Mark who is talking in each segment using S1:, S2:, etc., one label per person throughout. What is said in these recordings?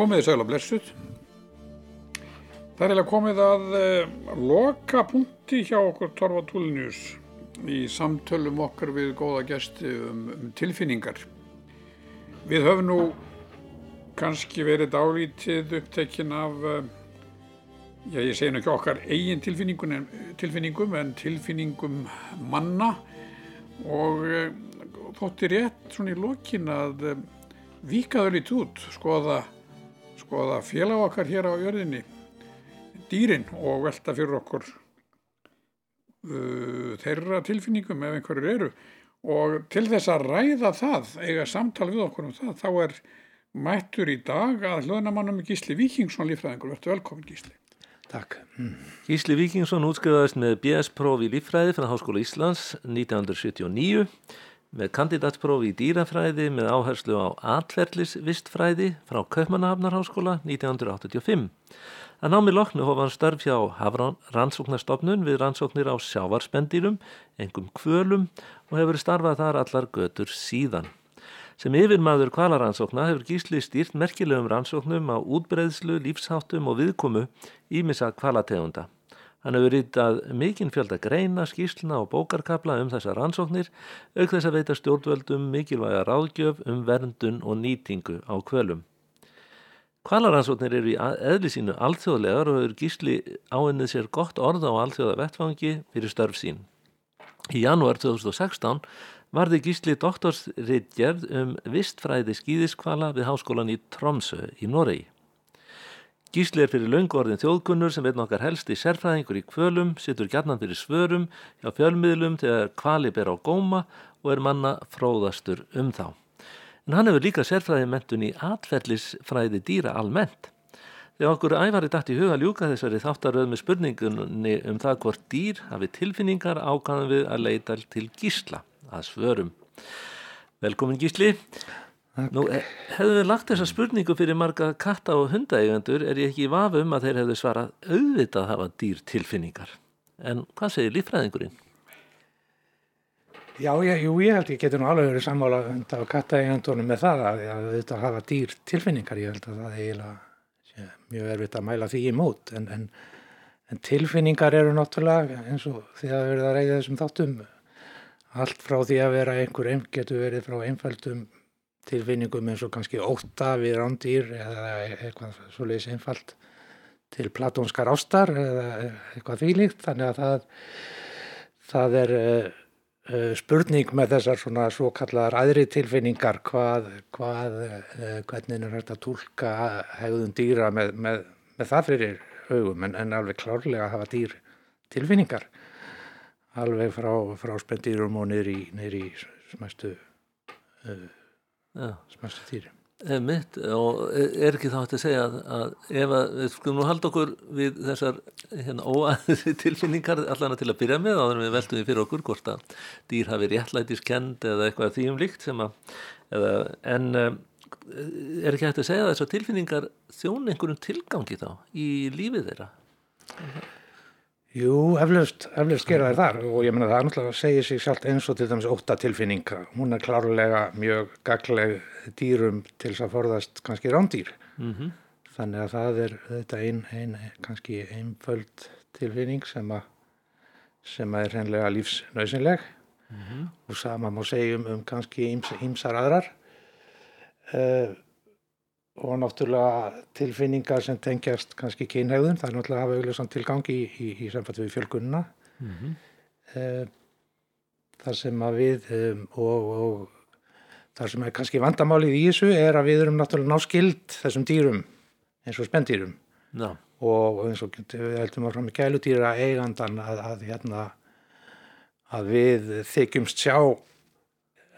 S1: Komið í sæla blessuð. Það er eiginlega komið að uh, loka punkti hjá okkur Torfa Túlinius í samtölum okkar við góða gesti um, um tilfinningar. Við höfum nú kannski verið dálítið upptekinn af, uh, já ég segi nú ekki okkar eigin tilfinningum, tilfinningum en tilfinningum manna og uh, þótti rétt svona í lokin að vikaður lítið út, skoða, skoða félag okkar hér á jörðinni, dýrin og velta fyrir okkur uh, þeirra tilfinningum ef einhverjur eru og til þess að ræða það, eiga samtal við okkur um það, þá er mættur í dag að hlöðnamannum Gísli Víkingsson lífræðingur, verður velkomin Gísli.
S2: Takk.
S3: Mm. Gísli Víkingsson útskrifaðist með BS-próf í lífræði frá Háskóla Íslands 1979 með kandidatsprófi í dýrafræði með áherslu á atverðlisvistfræði frá Kaupmannahafnarháskóla 1985. Að námi loknu hofa hann störf hjá rannsóknarstofnun við rannsóknir á sjávarspendýrum, engum kvölum og hefur starfað þar allar götur síðan. Sem yfirmaður kvalarannsókna hefur Gísli stýrt merkilegum rannsóknum á útbreyðslu, lífsháttum og viðkomu ímissa kvalategunda. Hann hefur rítað mikinn fjölda greina, skýsluna og bókarkabla um þessar rannsóknir, auk þess að veita stjórnvöldum mikilvæga ráðgjöf um verndun og nýtingu á kvölum. Kvalaransóknir eru í eðli sínu alþjóðlegar og hefur gísli áinnið sér gott orð á alþjóða vettfangi fyrir störf sín. Í janúar 2016 varði gísli doktorsritgerð um vistfræði skýðiskvala við háskólan í Tromsø í Noregi. Gísli er fyrir laungorðin þjóðkunnur sem veit nokkar helst í sérfræðingur í kvölum, sittur gjarnan fyrir svörum hjá fjölmiðlum þegar kvali ber á góma og er manna fróðastur um þá. En hann hefur líka sérfræði mentun í atfellisfræði dýra almennt. Þegar okkur æfari dætt í huga ljúka þessari þáttaröð með spurningunni um það hvort dýr hafi tilfinningar ákvæðan við að leita til gísla að svörum. Velkomin gísli. Nú hefðu við lagt þessa spurningu fyrir marga katta og hundaeigandur er ég ekki í vafu um að þeir hefðu svarað auðvitað að hafa dýr tilfinningar. En hvað segir lífræðingurinn?
S2: Já, ég, jú, ég held ég getur nú alveg verið sammála hunda og kattaegandunum með það að, að þetta hafa dýr tilfinningar, ég held að það er eiginlega mjög erfitt að mæla því í mót en, en, en tilfinningar eru náttúrulega eins og því að verða að reyða þessum þáttum allt frá því að vera einhver getur verið frá einfældum tilfinningum eins og kannski óta við rándýr eða eitthvað svoleiðis einfald til platónskar ástar eða eitthvað þvílíkt þannig að það, það er Uh, spurning með þessar svona svo kallar aðri tilfinningar hvað, hvað uh, hvernig er þetta að tólka hegðun dýra með, með, með það fyrir hugum en, en alveg klárlega að hafa dýr tilfinningar. Alveg frá, frá spendýrum og niður í, í smæstu uh, smæstu dýri
S3: mitt og er ekki þá hægt að segja að, að ef að við skulum nú halda okkur við þessar hérna, óaðri tilfinningar allan að til að byrja með áður en við veltum við fyrir okkur hvort að dýr hafi réttlætiskend eða eitthvað því um líkt sem að eða, en um, er ekki hægt að segja að þessar tilfinningar þjón einhverjum tilgangi þá í lífið þeirra
S2: Jú, eflaust, eflaust gera þær þar. Og ég menna það er náttúrulega að segja sig sjálf eins og til dæmis óta tilfinning. Hún er klárlega mjög gagleg dýrum til þess að forðast kannski rándýr. Mm -hmm. þannig að það er þetta einn ein, kannski einföld tilfinning sem að sem er hreinlega lífsnausinleg mm -hmm. og sama má segja um, kannski ýmsar aðrar. Uh, og náttúrulega tilfinningar sem tengjast kannski kynhegðun, það er náttúrulega að hafa auðvitað tilgangi í, í, í samfættu við fjölgununa mm -hmm. e, þar sem að við um, og, og þar sem er kannski vandamálið í þessu er að við erum náttúrulega náskild þessum dýrum eins og spendýrum no. og eins og við heldum að frá með gæludýra eigandan að, að, hérna, að við þykjumst sjá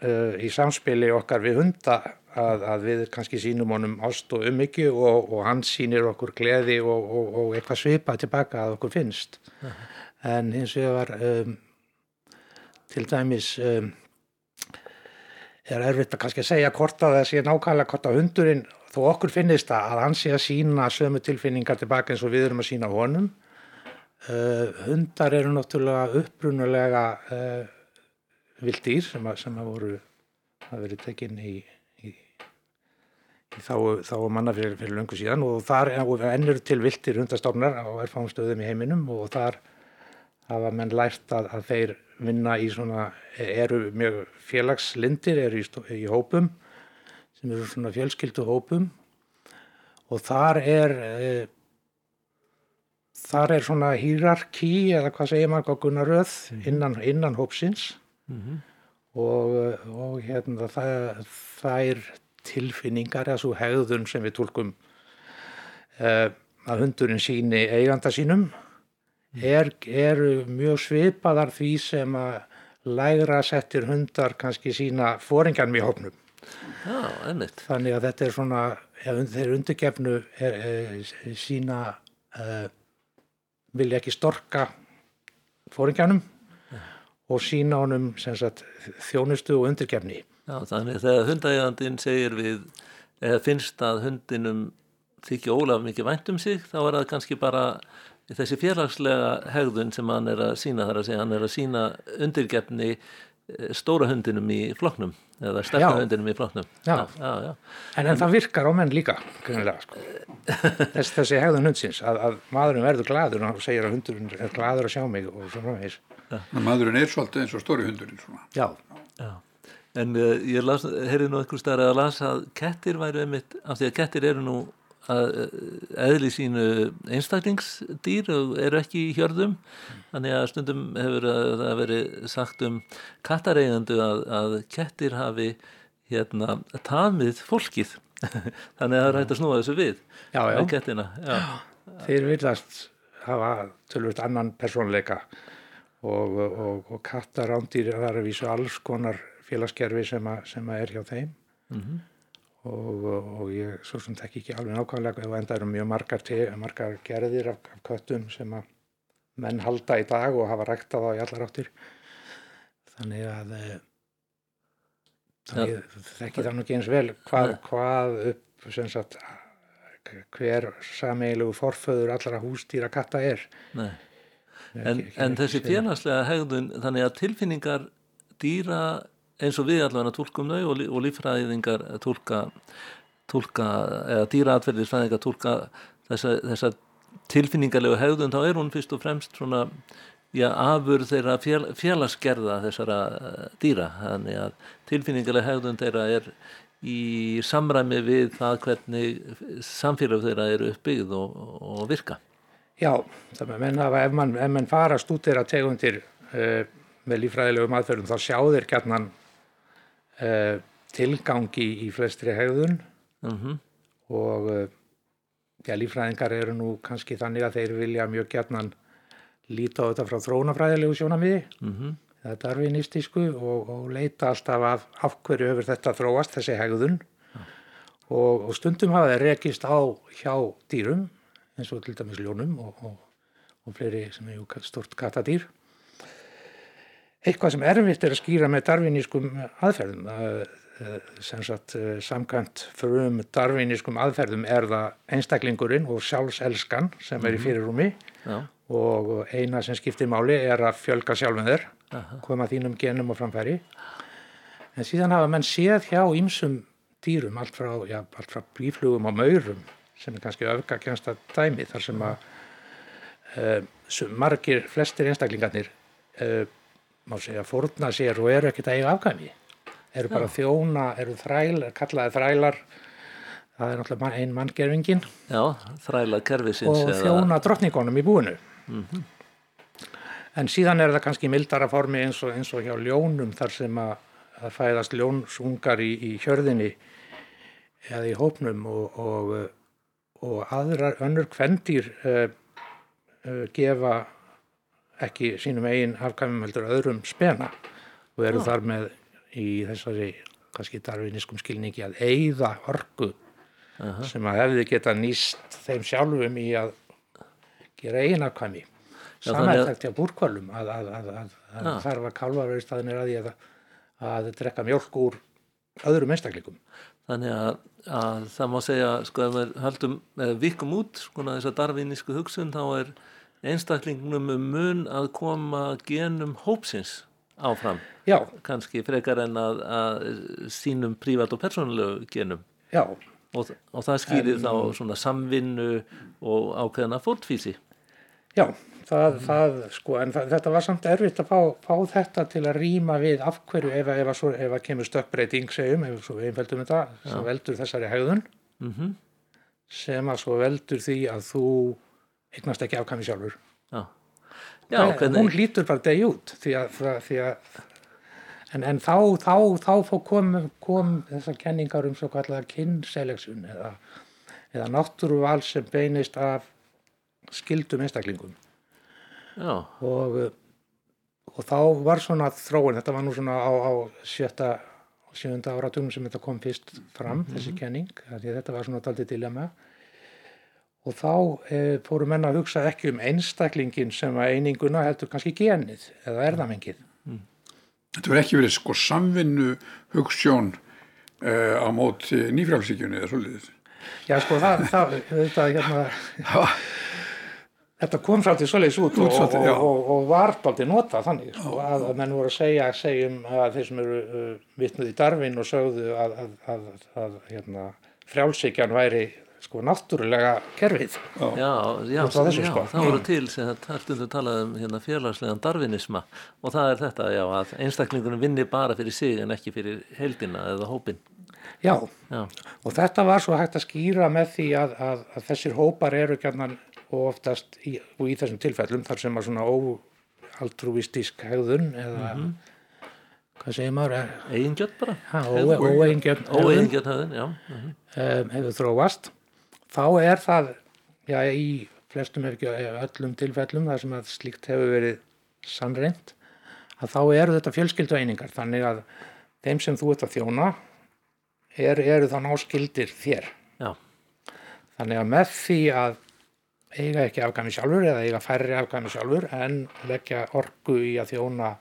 S2: uh, í samspili okkar við hunda að, að við kannski sínum honum ást og umhyggju og, og hann sínir okkur gleði og, og, og eitthvað svipa tilbaka að okkur finnst uh -huh. en eins og ég var um, til dæmis um, er erfitt að kannski segja hvort að það sé nákvæmlega hvort að hundurinn þó okkur finnist að hann sé að sína sömu tilfinningar tilbaka eins og við erum að sína honum uh, hundar eru náttúrulega upprunulega uh, vildýr sem að, sem að voru að verið tekinn í þá, þá manna fyrir, fyrir löngu síðan og þar ennur til viltir hundastofnar á erfámstöðum í heiminum og þar hafa menn lært að, að þeir vinna í svona, eru mjög félagslindir, eru í, í hópum sem eru svona fjölskyldu hópum og þar er e, þar er svona hýrarki eða hvað segir maður á Gunnaröð mhm. innan, innan hópsins mm -hmm. og, og hérna það, það er tilfinningar eða svo hegðun sem við tólkum e, að hundurinn síni eiganda sínum mhm. er, er mjög svipaðar því sem að lægra settir hundar kannski sína fóringarn í hópnum
S3: Já,
S2: þannig að þetta er svona þeir undirgefnu er, er, sína uh, vilja ekki storka fóringjanum ja. Og sína honum sagt, þjónustu og undirgefni.
S3: Já, þannig þegar hundægandin segir við eða finnst að hundinum þykja Ólaf mikið vænt um sig þá er það kannski bara þessi félagslega hegðun sem hann er að sína þar að segja hann er að sína undirgefni stóra hundinum í floknum eða sterkar hundinum í floknum
S2: já. Já, já, en, en það virkar á menn líka sko. Þess, þessi hegðun hundsins að, að maðurinn verður gladur og hann segir að hundurinn er gladur að sjá mig og svona veis
S1: maðurinn er svolítið eins og stóri hundurinn
S2: já.
S3: En uh, ég heyrði nú einhver starf að lasa að kettir væru einmitt af því að kettir eru nú eðli sínu einstaklingsdýr og eru ekki í hjörðum þannig að stundum hefur það verið sagt um kattareigandu að, að kettir hafi hérna tamið fólkið þannig að það er hægt að snúa þessu við
S2: já, já.
S3: kettina já.
S2: þeir viljast hafa tölvöld annan personleika og, og, og kattarándýr það er vísu alls konar félagskerfi sem, a, sem að er hjá þeim mm -hmm og, og ég svo sem þekk ekki alveg nákvæmlega og enda eru mjög margar, margar gerðir af, af köttum sem að menn halda í dag og hafa rægt á það í allar áttir. Þannig að eh, þannig ja. þekki það nú ekki eins vel hvað, hvað upp sagt, hver sameiglegu forföður allara hústýra katta er.
S3: En, ekki, ekki, en þessi félagslega hegðun þannig að tilfinningar dýra eins og við allavega tólkum þau og, og lífræðingar tólka, tólka eða dýraatverðisfræðingar tólka þessa, þessa tilfinningarlegu hegðun þá er hún fyrst og fremst svona já, afur þeirra fél, félagsgerða þessara eh, dýra. Þannig að tilfinningarlega hegðun þeirra er í samræmi við það hvernig samfélag þeirra eru uppbyggð og, og virka.
S2: Já, það með menna ef mann, ef mann farast út þeirra tegundir uh, með lífræðilegum aðferðum þá sjá þeir gætnan uh, tilgangi í flestri hegðun mhm. -huh. og uh, ja, lífræðingar eru nú kannski þannig að þeir vilja mjög gætnan líta á þetta frá þrónafræðilegu sjónamiði -huh. Mhm. eða darvinistísku og, og leita alltaf af afhverju hefur þetta þróast þessi hegðun og, og stundum hafa þeir rekist á hjá dýrum eins og til dæmis ljónum og, og fleiri sem er stort kattadýr eitthvað sem erfitt er að skýra með darvinískum aðferðum sem sagt samkvæmt frum darvinískum aðferðum er það einstaklingurinn og sjálfselskan sem er í mhm. fyrirrumi Já. og eina sem skiptir máli er að fjölga sjálfum þér koma þínum genum og framfæri en síðan hafa menn séð hjá ýmsum dýrum allt frá, já, allt frá bíflugum og maurum sem er kannski öfgakjænsta dæmi þar sem að uh, margir, flestir einstaklingarnir uh, má segja fórna sér og eru ekkert að eiga afgæmi eru bara Já. þjóna, eru þræl kallaði þrælar það er náttúrulega einn manngerfingin
S3: Já, þræla kerfisins
S2: og þjóna drottningunum í búinu mm -hmm. en síðan er það kannski mildara formi eins og, eins og hjá ljónum þar sem að það fæðast ljónsungar í, í hjörðinni eða í hópnum og, og, og aðrar önnur kvendýr uh, uh, gefa ekki sínum eigin afkvæmum heldur öðrum spena og eru Já. þar með í þessari kannski darfiniskum skilningi að eigða orgu uh -huh. sem að hefði geta nýst þeim sjálfum í að gera eigin afkvæmi samanlegt hjá búrkvölum að, að, að, að þarf að kálva verið staðinir að því að drekka mjölk úr öðrum einstakleikum
S3: Þannig að, að það má segja sko ef við höldum, eða vikum út sko þess að darfinísku hugsun þá er einstaklingnum um mun að koma genum hópsins áfram.
S2: Já.
S3: kannski frekar en að, að sínum prívat og persónulegu genum.
S2: Já,
S3: og, og það skýrir þá svona samvinnu og ákveðna fótfísi
S2: Já, það, það sko, en það, þetta var samt erfitt að fá, fá þetta til að rýma við af hverju ef, að- kemur stökkbreyting segjum, ef svo einfældum þetta, sem veldur þessari hegðun.
S3: Mm
S2: sem að svo veldur því að þú eignast ekki afkvæmi sjálfur.
S3: Já, já hvernig
S2: Hún lítur bara degi út því að, því að, því að en, en þá, þá, þá kom, kom þessar kenningar um svo kallega kynnseleksjun eða, eða náttúruval sem beinist af skildum einstaklingum. Og, og þá var svona þróun, þetta var nú svona á, á sjötta sjönda áratugum sem þetta kom fyrst fram, þessi kenning, af því að þetta var svona daldið dilemma og þá e, fóru menn að hugsa ekki um einstaklingin sem að eininguna heldur kannski genið eða erðamengið.
S1: Þetta verður ekki verið sko samvinnu hugssjón uh, á móti nýfrálsíkjunni eða svolítið.
S2: Já, sko, það, það, þetta, hérna, þetta kom svolítið svoleiðis út og,
S1: Út svolítið,
S2: og,
S1: já.
S2: og, og var svolítið notað þannig, sko, að, að menn voru að segja, segjum að þeir sem eru uh, vitnuð í Darwin og sögðu að, að, að, að hérna, frjálsíkjan væri sko náttúrulega kerfið.
S3: já, já,
S2: frá þessu,
S3: já
S2: sko.
S3: það voru til sem það stundum talað um hérna, félagslegan darwinisma og það er þetta, já, að einstaklingunum vinni bara fyrir sig en ekki fyrir heldina eða hópin
S2: Já,
S3: Já,
S2: og þetta var svo hægt að skýra með því að, að, að þessir hópar eru gætnan og oftast í, og í þessum tilfellum þar sem að svona óaltrúistísk hegðun eða hvað segir maður,
S3: eigingjöld bara.
S2: Óeingjörn hegðun.
S3: já mhm.
S2: hefur þróast þá er það já, í flestum ef ekki öllum tilfellum þar sem að slíkt hefur verið sannreint að þá eru þetta fjölskyldu einingar þannig að þeim sem þú ert að þjóna er, eru þá náskildir þér.
S3: Já,
S2: þannig að með því að eiga ekki afgæmi sjálfur eða eiga færri afgæmi sjálfur en leggja orku í að þjóna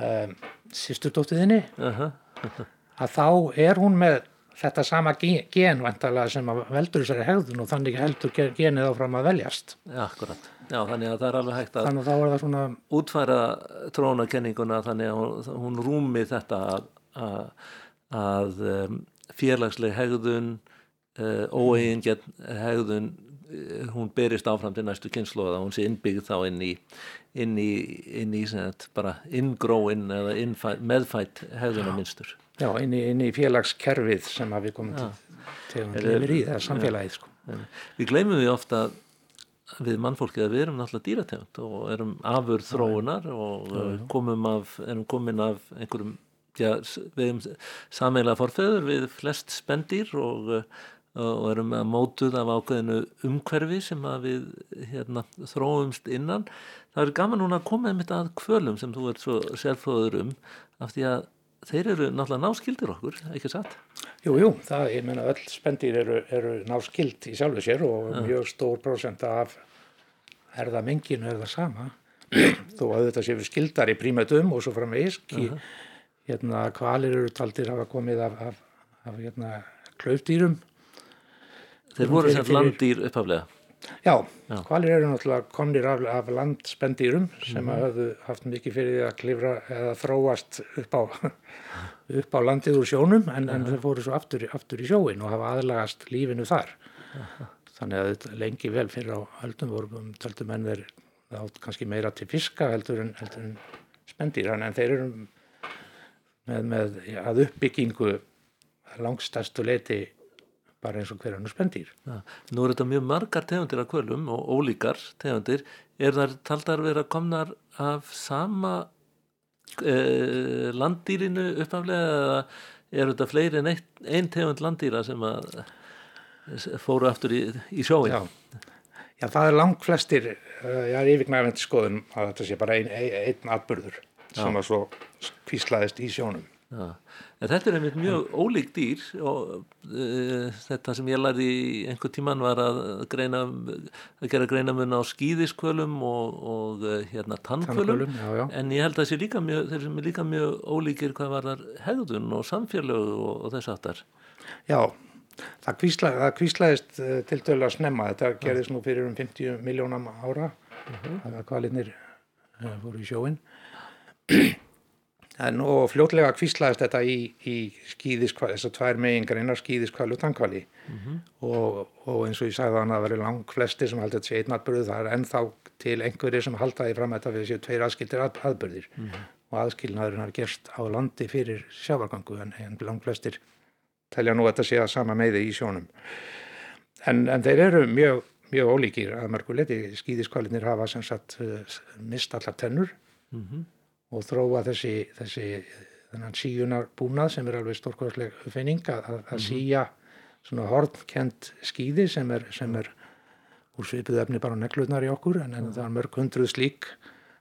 S2: um, sýsturdóttiðinni
S3: uh
S2: að þá er hún með þetta sama ge- gen vantarlega sem að veldur þessari hegðun og þannig heldur ge- genið áfram að veljast.
S3: já, akkurat Já, þannig að það er alveg hægt að
S2: Þannig að þá er það svona,
S3: útfæra trónakenninguna þannig að hún, rúmi þetta að, að, að um, félagsleg hegðun uh, óeigingjarn hegðun hún berist áfram til næstu kynnslóða hún sé innbyggð þá inn í inn í, inn í sagt, bara inngróin eða innfæ, meðfætt hegðunarmynstur
S2: já, inn í, inn í félagskerfið sem að við komum til, til, til yfir í, það samfélagið sko.
S3: Við gleymum við ofta við mannfólkið að við erum náttúrulega dýrategund og erum afur þróunar og uh, komum af, erum komin af einhverjum, já, við erum sameiginlega forfeður við flest spendýr og, uh, og erum að mótuð af ákveðinu umhverfi sem að við hérna, þróumst innan. Það er gaman núna að koma einmitt að kvölum sem þú ert svo sérfróður um af því að þeir eru náttúrulega náskildir okkur, ekki satt?
S2: Jú, jú, það, ég menna öll spendýr eru, eru náskild í sjálfu sér og mjög stór prósent af erðamenginu er það sama þó að þetta séu skildar í prímötum og svo framvegis uh hérna kvalir eru taldir hafa komið af, af, af hérna klaufdýrum
S3: Þeir voru sem landdýr upphaflega.
S2: Já, kvalir eru náttúrulega komnir af, af landspendýrum sem mm hafðu haft mikið fyrir því að klifra eða þróast upp á, upp á landið úr sjónum en, en þeir fóru svo aftur, aftur í sjóin og hafa aðlagast lífinu þar. Þannig að þetta lengi vel fyrir á höldum voru töldu menn þeir átt kannski meira til fiska heldur en, heldur en spendýr en, þeir eru með, með að uppbyggingu langstæstu leiti bara eins og hver annars spendýr.
S3: Ja. Nú eru þetta mjög margar tegundir af kvölum og ólíkar tegundir. Er þar taldar vera komnar af sama eh, landdýrinu uppaflega eða er þetta fleiri en eitt, ein tegund landdýra sem að eh, fóru aftur í, í sjóin?
S2: Já. Já, það er langt flestir, ég er yfirgnæfandi skoðun að þetta sé bara ein, ein, einn atburður sem að svo kvíslaðist í sjónum.
S3: Já. En þetta er einmitt mjög ólík dýr og uh, þetta sem ég lærði einhver tíman var að, greina, að gera greinamun á skýðiskvölum og, og uh, hérna tannkvölum
S2: já, já.
S3: en ég held að þessi líka mjög, þeir sem er líka mjög ólíkir hvað var þar hegðun og samfélög og, og þess aftar.
S2: Já, það, kvísla, það kvíslaðist uh, til dölu að snemma, þetta gerðist nú fyrir um 50 miljónam ára,
S3: Mhm.
S2: það var kvalinnir uh, fóru í sjóin. En og fljótlega kvíslaðist þetta í, í skýðiskvali, þess að tvær megingar skýðiskvali og tankvali mm -hmm. og, og eins og ég sagði þannig að það veri lang flesti sem haldi þetta sé einnatbyrðu, það er ennþá til einhverjir sem haldaði fram þetta við séu tveir aðskildir að, aðbyrðir mm -hmm. og aðskilnaðurinn har gerst á landi fyrir sjávargangu en, en lang flestir telja nú að þetta sé að sama meiði í sjónum. En, en þeir eru mjög, mjög ólíkir að mörguleiti, skýðiskvalinir hafa sem sagt uh, mist allar tennur mm -hmm og þróa þessi, þessi þennan síjunar búnað sem er alveg stórkvæðsleg finning að, að, að mhm. síja svona hornkent skýði sem er, sem er úr svipuð efni bara neglutnar í okkur en, en það er mörg hundruð slík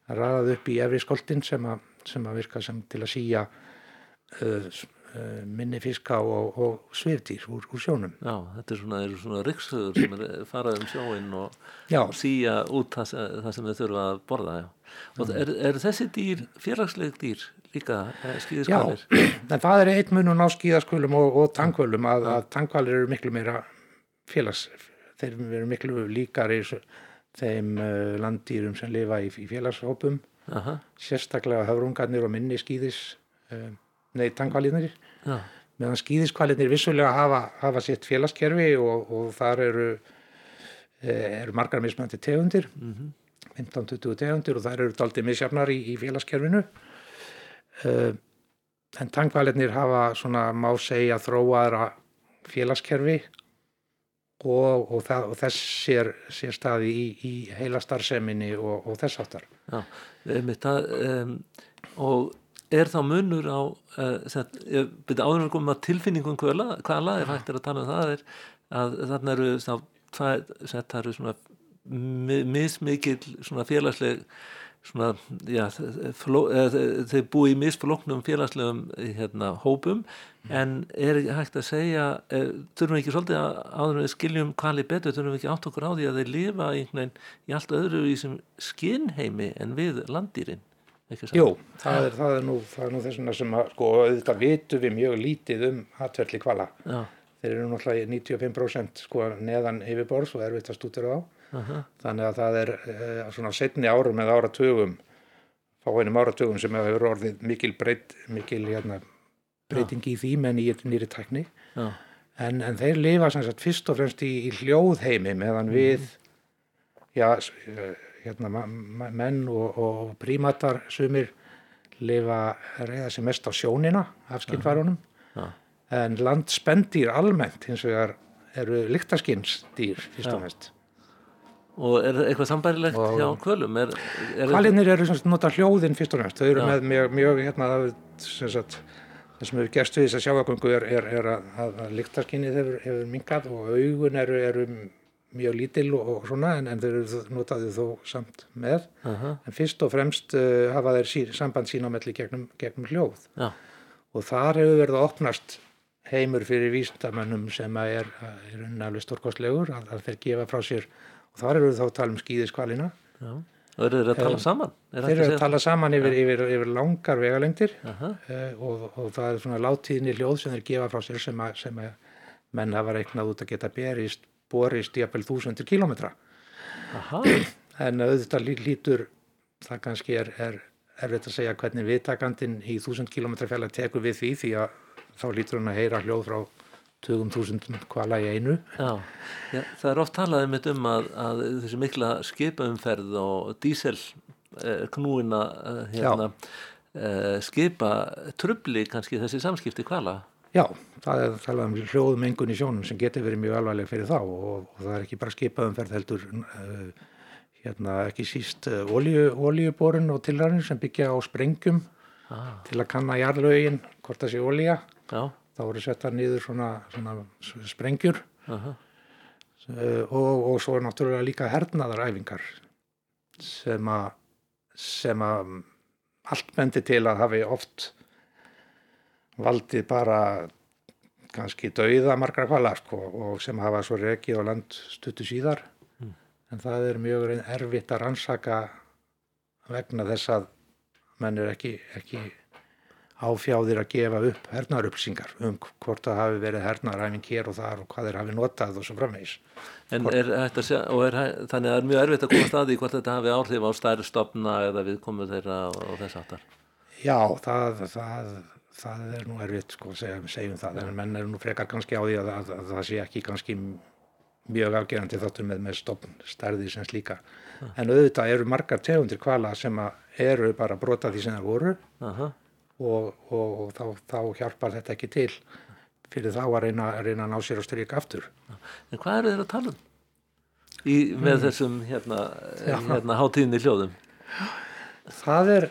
S2: að ræðað upp í efri skoltin sem að, sem að virka sem til að síja uh, minni fiska og, og svifdýr úr, úr sjónum.
S3: Já, þetta er svona, svona riksuður sem er farað um sjóin og já. síja út það, það sem þau þurfa að borða, já. Og er, er þessi dýr félagsleg dýr líka eh, skýðiskvalir?
S2: Já, en það er eitt munun á skýðaskvölum og, og tangvölum að, að tangvalir eru miklu meira félags, þeir eru miklu líkar í þeim uh, landdýrum sem lifa í, í félagshópum, Aha. sérstaklega höfrungarnir og minni skýðis, nei tangvalinir, meðan skýðiskvalinir vissulega hafa, hafa sitt félagskerfi og, og þar eru, uh, eru margar mismöndi tegundir. Mm 15-20 tegundir og það eru aldrei misjafnar í, í félagskerfinu. Uh, en tangvalirnir hafa svona má segja þróaðra félagskerfi og, og, það, og þess sér, sér staði í, í heila starfseminni og, og þess áttar
S3: Já, einmitt það um, og er þá munur á uh, ég byrja áður að koma tilfinningum hvaða lag er hægt að tala um það er að þarna eru þá það eru svona mismikil svona félagsleg svona, já, fló, þeir búi í misfloknum félagslegum hérna, hópum. En er hægt að segja er, þurfum við ekki svolítið að áður við skiljum hvali betur, þurfum við ekki átt okkur á því að þeir lifa einhvern, í allt öðru í sem skinnheimi en við landýrin
S2: Jú, það er, það er nú, nú þessuna sem að sko, auðvitað vitu við mjög lítið um aðtverli kvala já. þeir eru náttúrulega 95% sko neðan yfirborðs og erfitt að stútur á uh -huh. þannig að það er uh, svona setni árum eða áratugum fáinum áratugum sem hefur orðið mikil, breyt, mikil hérna, breyting í því með nýri, nýri tekni en, en þeir lifa sagt, fyrst og fremst í, í hljóðheimi meðan mm. við já, hérna, menn og, og prímatar sumir lifa reyða sem mest á sjónina af skinnfærunum en landspendýr almennt hins vegar eru lyktaskinsdýr fyrst og fremst.
S3: Og er það eitthvað sambærilegt og hjá kvölum?
S2: Kvalinir eru svona nota hljóðin fyrst og næst, þau eru Já. með mjög, mjög hérna, sem sagt, það sem hefur gerst við þess að sjáagöngu er, er, er að, að, að líktarskinnið hefur, hefur mingað og augun eru, eru mjög lítil og, svona en, en þau eru notaðið þó samt með. Uh -huh. en fyrst og fremst uh, hafa þeir sí, samband sín á melli gegnum, gegnum hljóð. Já. og þar hefur verið að opnast heimur fyrir vísendamönnum sem er, er unnæglu stórkostlegur að, að þeir gefa frá sér. Og þar eru þá að tala um skýðiskvalina
S3: og eru þeir að tala saman?
S2: Er þeir eru að tala saman yfir, yfir, yfir langar vegalengdir. Uh, og, og það er svona láttíðinni hljóð sem þeir gefa frá sér sem að, sem að menn hafa reiknað út að geta berist, borist í appel þúsundir kílometra en auðvitað lítur það kannski er, er erfitt að segja hvernig viðtakandin í þúsund kílometra fjallar tekur við því því að þá lítur hann að heyra hljóð frá 20.000 kvala í einu.
S3: Já, já, það er oft talað um, um að, að þessi mikla skipaumferð og dísel eh, knúina eh, hérna, eh, skipa trubli kannski þessi samskipti kvala
S2: Já, það er talað um hljóðum engun í sjónum sem getur verið mjög alvarleg fyrir þá og, og það er ekki bara skipaumferð heldur uh, hérna ekki síst uh, oljuborun og tilræðin sem byggja á sprengjum ah. til að kanna jarlögin hvort það sé olja Já þá voru settar nýður svona, svona sprengjur uh -huh. og, og svo er náttúrulega líka hernaðaræfingar sem að sem að allt bendi til að hafi oft valdið bara kannski dauða margra kvalar sko, og sem hafa svo rekið á land stuttu síðar mm. en það er mjög erfitt að rannsaka vegna þess að menn er ekki, ekki áfjáðir að gefa upp hernarupplýsingar um hvort það hafi verið hernaræfing hér og þar og hvað þeir hafi notað og svo framvegis.
S3: En hvort... er þetta og er, þannig að það er mjög erfitt að koma staði hvort þetta hafi áhrif á stærri stopna eða við komum þeirra og þess aftar?
S2: Já, það, það, það er nú erfitt sko að segja, segjum það, en menn er nú frekar kannski á því að, að, að það sé ekki kannski mjög afgerandi þáttur með, með stofn stærði sem slíka. En auðvitað eru margar tegundir kvala sem að eru bara brota því sem það voru
S3: Aha.
S2: og, og, og þá, þá hjálpar þetta ekki til fyrir þá að reyna, reyna að ná sér á stryk aftur.
S3: En hvað eru þeir að tala um? Í, með þessum hérna, hérna hátíðinni hljóðum.
S2: Það er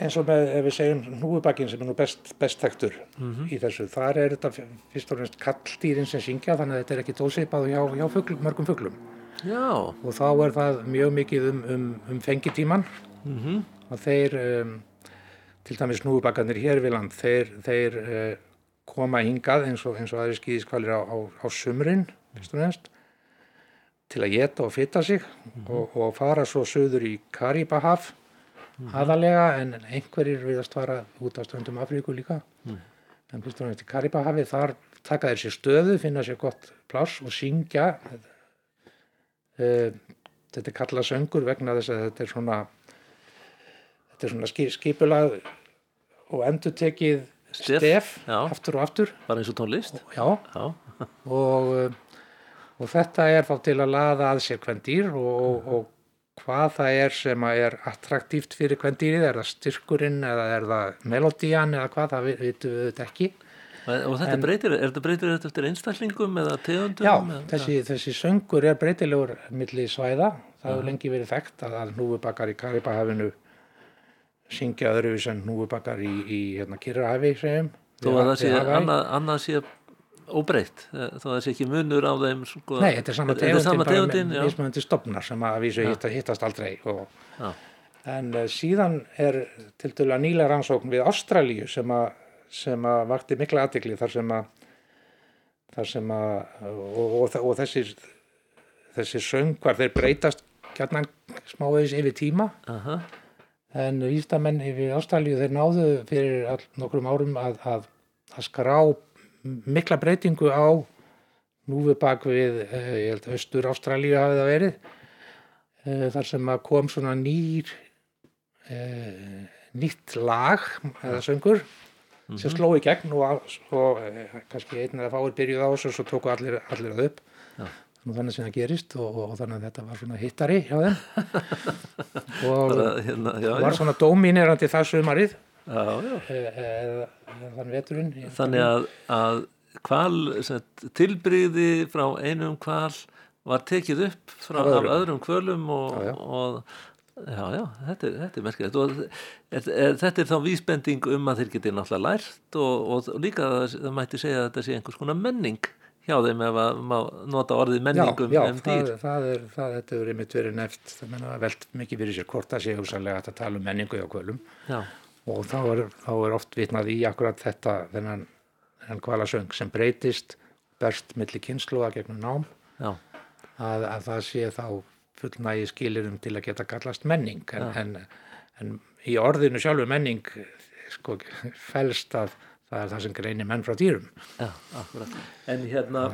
S2: eins og með, ef við segjum hnúfubakkin sem er nú best, best þektur í þessu, þar er þetta fyrst og fremst kalldýrin sem syngja þannig að þetta er ekki tósipað hjá, hjá fugl, mörgum fuglum.
S3: Já,
S2: og þá er það mjög mikið um, um, um fengitíman
S3: mhm,
S2: og þeir um, til dæmis hnúfubakkarnir hér við land þeir, þeir uh, koma hingað eins og, eins og aðri skýðiskvalir á, á, á sumrin fyrst og fremst til að geta og fitta sig og, og fara svo söður í Karibahaf aðalega en einhverjir viðast fara út á stöndum Afríku líka. En fyrst og fremst í Karibahafi þar taka þeir sér stöðu, finna sér gott pláss og syngja. Uh, þetta er kallað söngur vegna þess að þetta er svona þetta er svona ski, skipulag og endurtekið
S3: Stef,
S2: stef,
S3: já.
S2: aftur og aftur.
S3: Bara eins og tónlist.
S2: já,
S3: Já,
S2: og, uh, og þetta er þá til að laða að sér hvern dýr og, og, og hvað það er sem að er attraktíft fyrir hvern dýrið, er það styrkurinn eða er það melodían eða hvað, það vi- vitum við þetta ekki.
S3: og þetta breytir, er þetta breytir þetta eftir einstaklingum eða tegundum?
S2: Já,
S3: eða-
S2: þessi, þessi söngur er breytilegur milli svæða, það hefur lengi verið þekkt að, að hnúfubakar í Karibahafinu syngja öðruvís en hnúfubakar í, í hérna, Kyrrahafi, segjum. Við-
S3: að það sé, annað, sé óbreytt, að það sé ekki munur á þeim sko,
S2: Nei, þetta er sama
S3: er
S2: tegundin,
S3: sama
S2: bara
S3: tegundin, já.
S2: mismunandi stofnar sem að vísu hitta, hittast aldrei. Og, en uh, síðan er til dælu að nýlega rannsókn við Ástralíu sem að, sem að vakti mikla aðtikli þar sem að, þar sem að og, og, og þessir, þessir söngvar þeir breytast gætnan smáðis yfir tíma
S3: Aha,
S2: en vístamenn yfir Ástralíu þeir náðu fyrir all, nokkrum árum að, að, að skrá mikla breytingu á núfi bak við, eh, ég held, austur Ástralíu hafi það verið, eh, þar sem að kom svona nýr, eh, nýtt lag eða söngur sem sló í gegn og, og kannski einn eða fáir byrjuð á þessu og svo tóku allir, allir það upp. Nú þannig sem það gerist og, og þannig að þetta var svona hittari hjá þeim. Og
S3: hérna, já,
S2: var svona dóminerandi það sumarið
S3: já, já.
S2: þann veturinn
S3: Þannig að, að hval, sem sagt, tilbrigði frá einum hval var tekið upp frá,
S2: Af öðrum.
S3: kvölum og,
S2: Já, já.
S3: og já, já, þetta er, þetta er merkilegt og þetta er þá vísbending um að þeir geti náttúrulega lært og, og, og líka það, það mætti segja að þetta sé einhvers konar menning hjá þeim ef að má nota orðið
S2: já,
S3: menningum
S2: já,
S3: um
S2: það,
S3: dýr.
S2: það er það, þetta er einmitt verið neft það menna velt mikið fyrir sér hvort það sé hugsanlega að tala um menningu hjá kvölum
S3: Já,
S2: og þá er, þá er oft vitnað í akkurat þetta þennan, þennan kvalasöng sem breytist berst milli kynsluða gegnum nám.
S3: Já,
S2: að, að það sé þá fullnægi skilirum til að geta kallast menning. En, en, en í orðinu sjálfu menning sko, felst að það er það sem greinir menn frá dýrum.
S3: Já, akkurat. En hérna,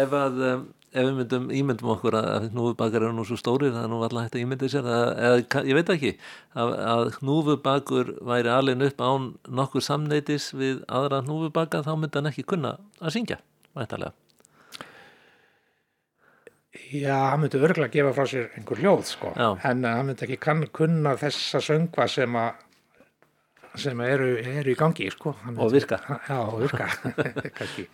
S3: ef að um, ef við myndum ímyndum okkur að hnúfubakur eru nú svo stórir það er nú alltaf hægt að ímynda sér að, eða, ég veit ekki að, að hnúfubakur væri alveg upp án nokkur samneitis við aðra hnúfubaka þá myndi hann ekki kunna að syngja væntalega.
S2: Já, hann myndi örgulega gefa frá sér einhver hljóð sko,
S3: Já.
S2: en uh, hann myndi ekki kann, kunna þessa söngva sem að sem eru, eru í gangi sko. Hann
S3: Og
S2: myndi-
S3: virka.
S2: Já, og virka kannski.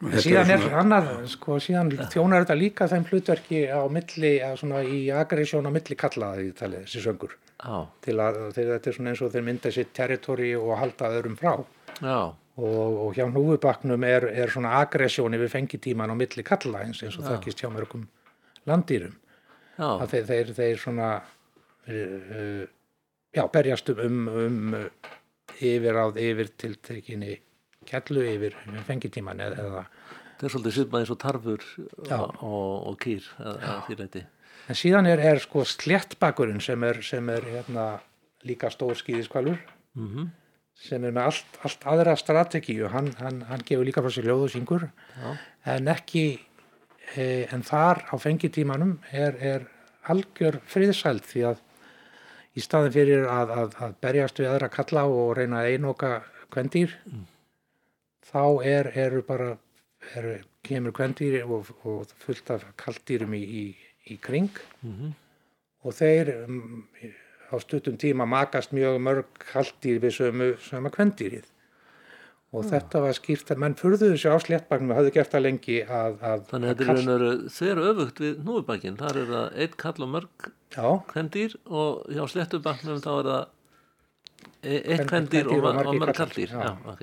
S2: Síðan er annað, sko, síðan þjónar þetta líka þeim hlutverki á milli, svona í agressjón á milli kallaði í talið, þessi söngur.
S3: Já,
S2: til að þeir, þetta er svona eins og þeir mynda sitt territori og halda öðrum frá.
S3: Já,
S2: og, og hjá hnúfubaknum er, er svona aggressjón yfir fengitíman á milli kalla eins, eins og þekkist hjá mörgum landýrum.
S3: Já,
S2: að þeir, þeir, þeir svona uh, já, berjast um, um, um uh, yfiráð yfir tiltekinni kellu yfir fengitíman eða, eða
S3: það er svolítið svipað eins og tarfur og, og, og kýr að, því leiti.
S2: en síðan er, er sko sléttbakurinn sem er, sem er hérna, líka stór skýðiskvalur
S3: Mm
S2: sem er með allt, allt aðra strategíu. Hann, hann, hann gefur líka frá sér hljóð og syngur. En ekki e, en þar á fengitímanum er, er algjör friðsæld því að í staðin fyrir að, að, að berjast við aðra kalla og reyna að einoka kvendýr þá er, eru bara eru, kemur kvendýr og, og fullt af kalldýrum í, í, í kring. Og þeir um, á stuttum tíma makast mjög mörg kalldýr við sömu, sömu kvendýrið. Og þetta var skýrt að menn furðuðu sér á sléttbagnum og hafðu gert það lengi að, að
S3: Þannig að þetta er raun þeir öfugt við núðubakinn. Þar er það eitt kall og mörg
S2: já,
S3: kvendýr og hjá slettubaknum þá er það eitt
S2: Kven-
S3: kvendýr og,
S2: og
S3: og
S2: margir
S3: mörg
S2: karldýr,
S3: kalldýr.
S2: já.
S3: Já, ok.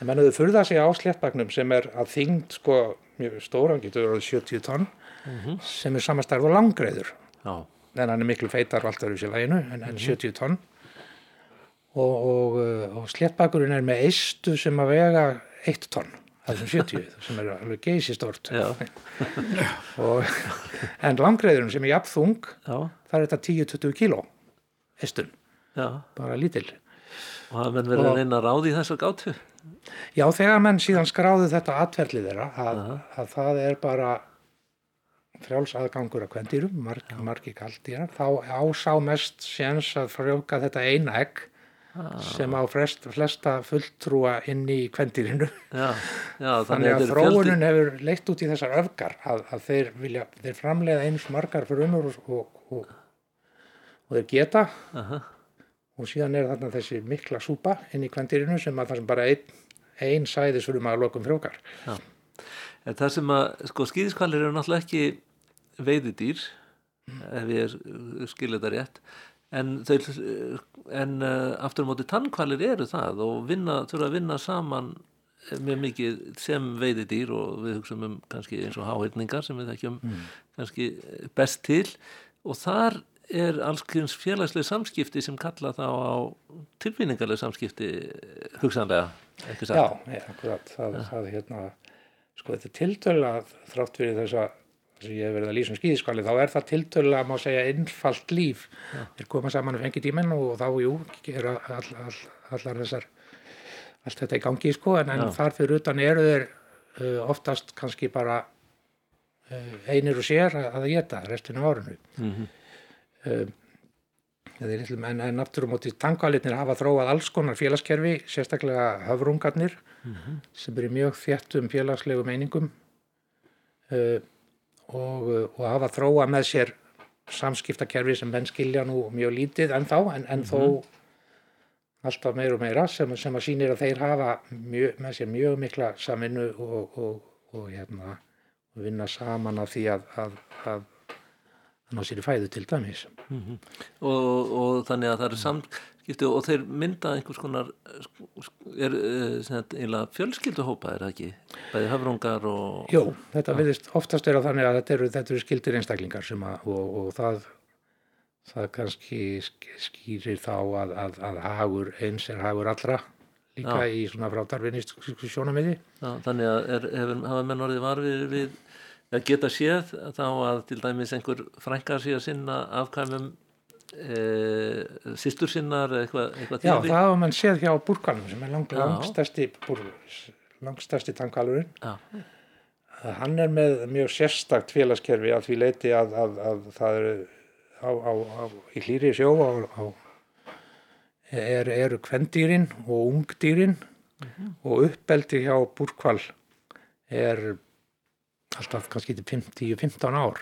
S2: en menn hafðu furðað sig á sléttbagnum sem er að þyngd sko mjög stóran getur verið 70 tonn sem er samastærð og langreiður
S3: Já,
S2: en hann er miklu feitar og allt öðru sér læginu en, en 70 tonn. Og, og, og sléttbakurinn er með eistu sem að vega 1 tonn þessum 70 sem er alveg geysistort
S3: já,
S2: og, en langreiðurinn sem er jafn þung það er þetta 10-20 kíló eistun,
S3: já.
S2: bara lítil
S3: Og það menn verið að reyna að ráði þessa gátu.
S2: Já, þegar menn síðan skráðu þetta atverli þeirra að, að það er bara frjáls aðgangur að kvendýrum, marg, margi kaldýra, þá ásá mest séns að frjóka þetta eina egg sem á flest, flesta fulltrúa inn í kvendýrinu.
S3: Já, já,
S2: Þannig að þróunin hefur leitt út í þessar öfgar að, að þeir vilja, þeir framleiða eins margar frumur og, og, og, og þeir geta
S3: Aha.
S2: Og síðan er þarna þessi mikla súpa inn í kvendýrinu sem að það sem bara einn ein sæðisfrum að lokum frjókar.
S3: En það sem að, sko, skýðiskvalir eru náttúrulega ekki veiðidýr, ef ég er- skil þetta rétt, en, þau, en uh, aftur á móti tannkvalir eru það og vinna, þurfa að vinna saman mjög mikið sem veiðidýr og við hugsaum um kannski eins og háhyrningar sem við þekkjum kannski best til. Og þar er allskynns félagslega samskipti sem kalla þá á tilfinningarlega samskipti hugsanlega, ekki satt?
S2: Já, akkurat, það, það hérna, sko þetta er tiltölulega þrátt fyrir þessa sem ég hef verið að lýsa um skýðiskvali, þá er það tiltölulega, má segja, innfalt líf. Þeir koma saman um fengi tíminn og þá, jú, gera all, all, allar þessar, allt þetta í gangi, sko, en, en
S3: Já.
S2: þar fyrir utan eru þeir uh, oftast kannski bara uh, einir og sér að, að geta restinu árinu.
S3: Mhm.
S2: um, eða í litlum, en, en aftur á móti tankvalitnir hafa þróað alls konar félagskerfi, sérstaklega höfrungarnir sem eru mjög þéttum félagslegum einingum uh, og, uh, og hafa þróað með sér samskiptakerfi sem menn skilja nú mjög lítið ennþá en, en þó alltaf meira og meira sem, sem að sýnir að þeir hafa mjög, með sér mjög mikla samvinnu og, og, og, hérna, og vinna saman af því að, að, að ná sér í fæðu til dæmis.
S3: og, og þannig að það eru samskipti og þeir mynda einhvers konar er uh, fjölskylduhópa er það ekki bæði höfrungar og
S2: Jó, þetta viðist oftast er að þannig að þetta eru, þetta eru skildir einstaklingar sem að, og, og það, það kannski sk- skýrir þá að, að, að hagur eins er hagur allra líka
S3: Já.
S2: í svona frátarvinist sjónamiði.
S3: já, þannig að er, hefur, hafa menn orðið varfið við að geta séð þá að til dæmis einhver frænka sé að sinna afkvæmum e, systur sinnar eða eitthvað, eitthvað
S2: Já, það hafa mann séð hjá búrkalum sem er lang, búr, langstærsti tankalurinn.
S3: já,
S2: Hann er með mjög sérstakt félagskerfi að því leiti að, að, að það eru á, á, á, í hlýri sjó er, eru kvendýrin og ungdýrin og uppeldi hjá búrkval er alltaf kannski til 50-15 ár.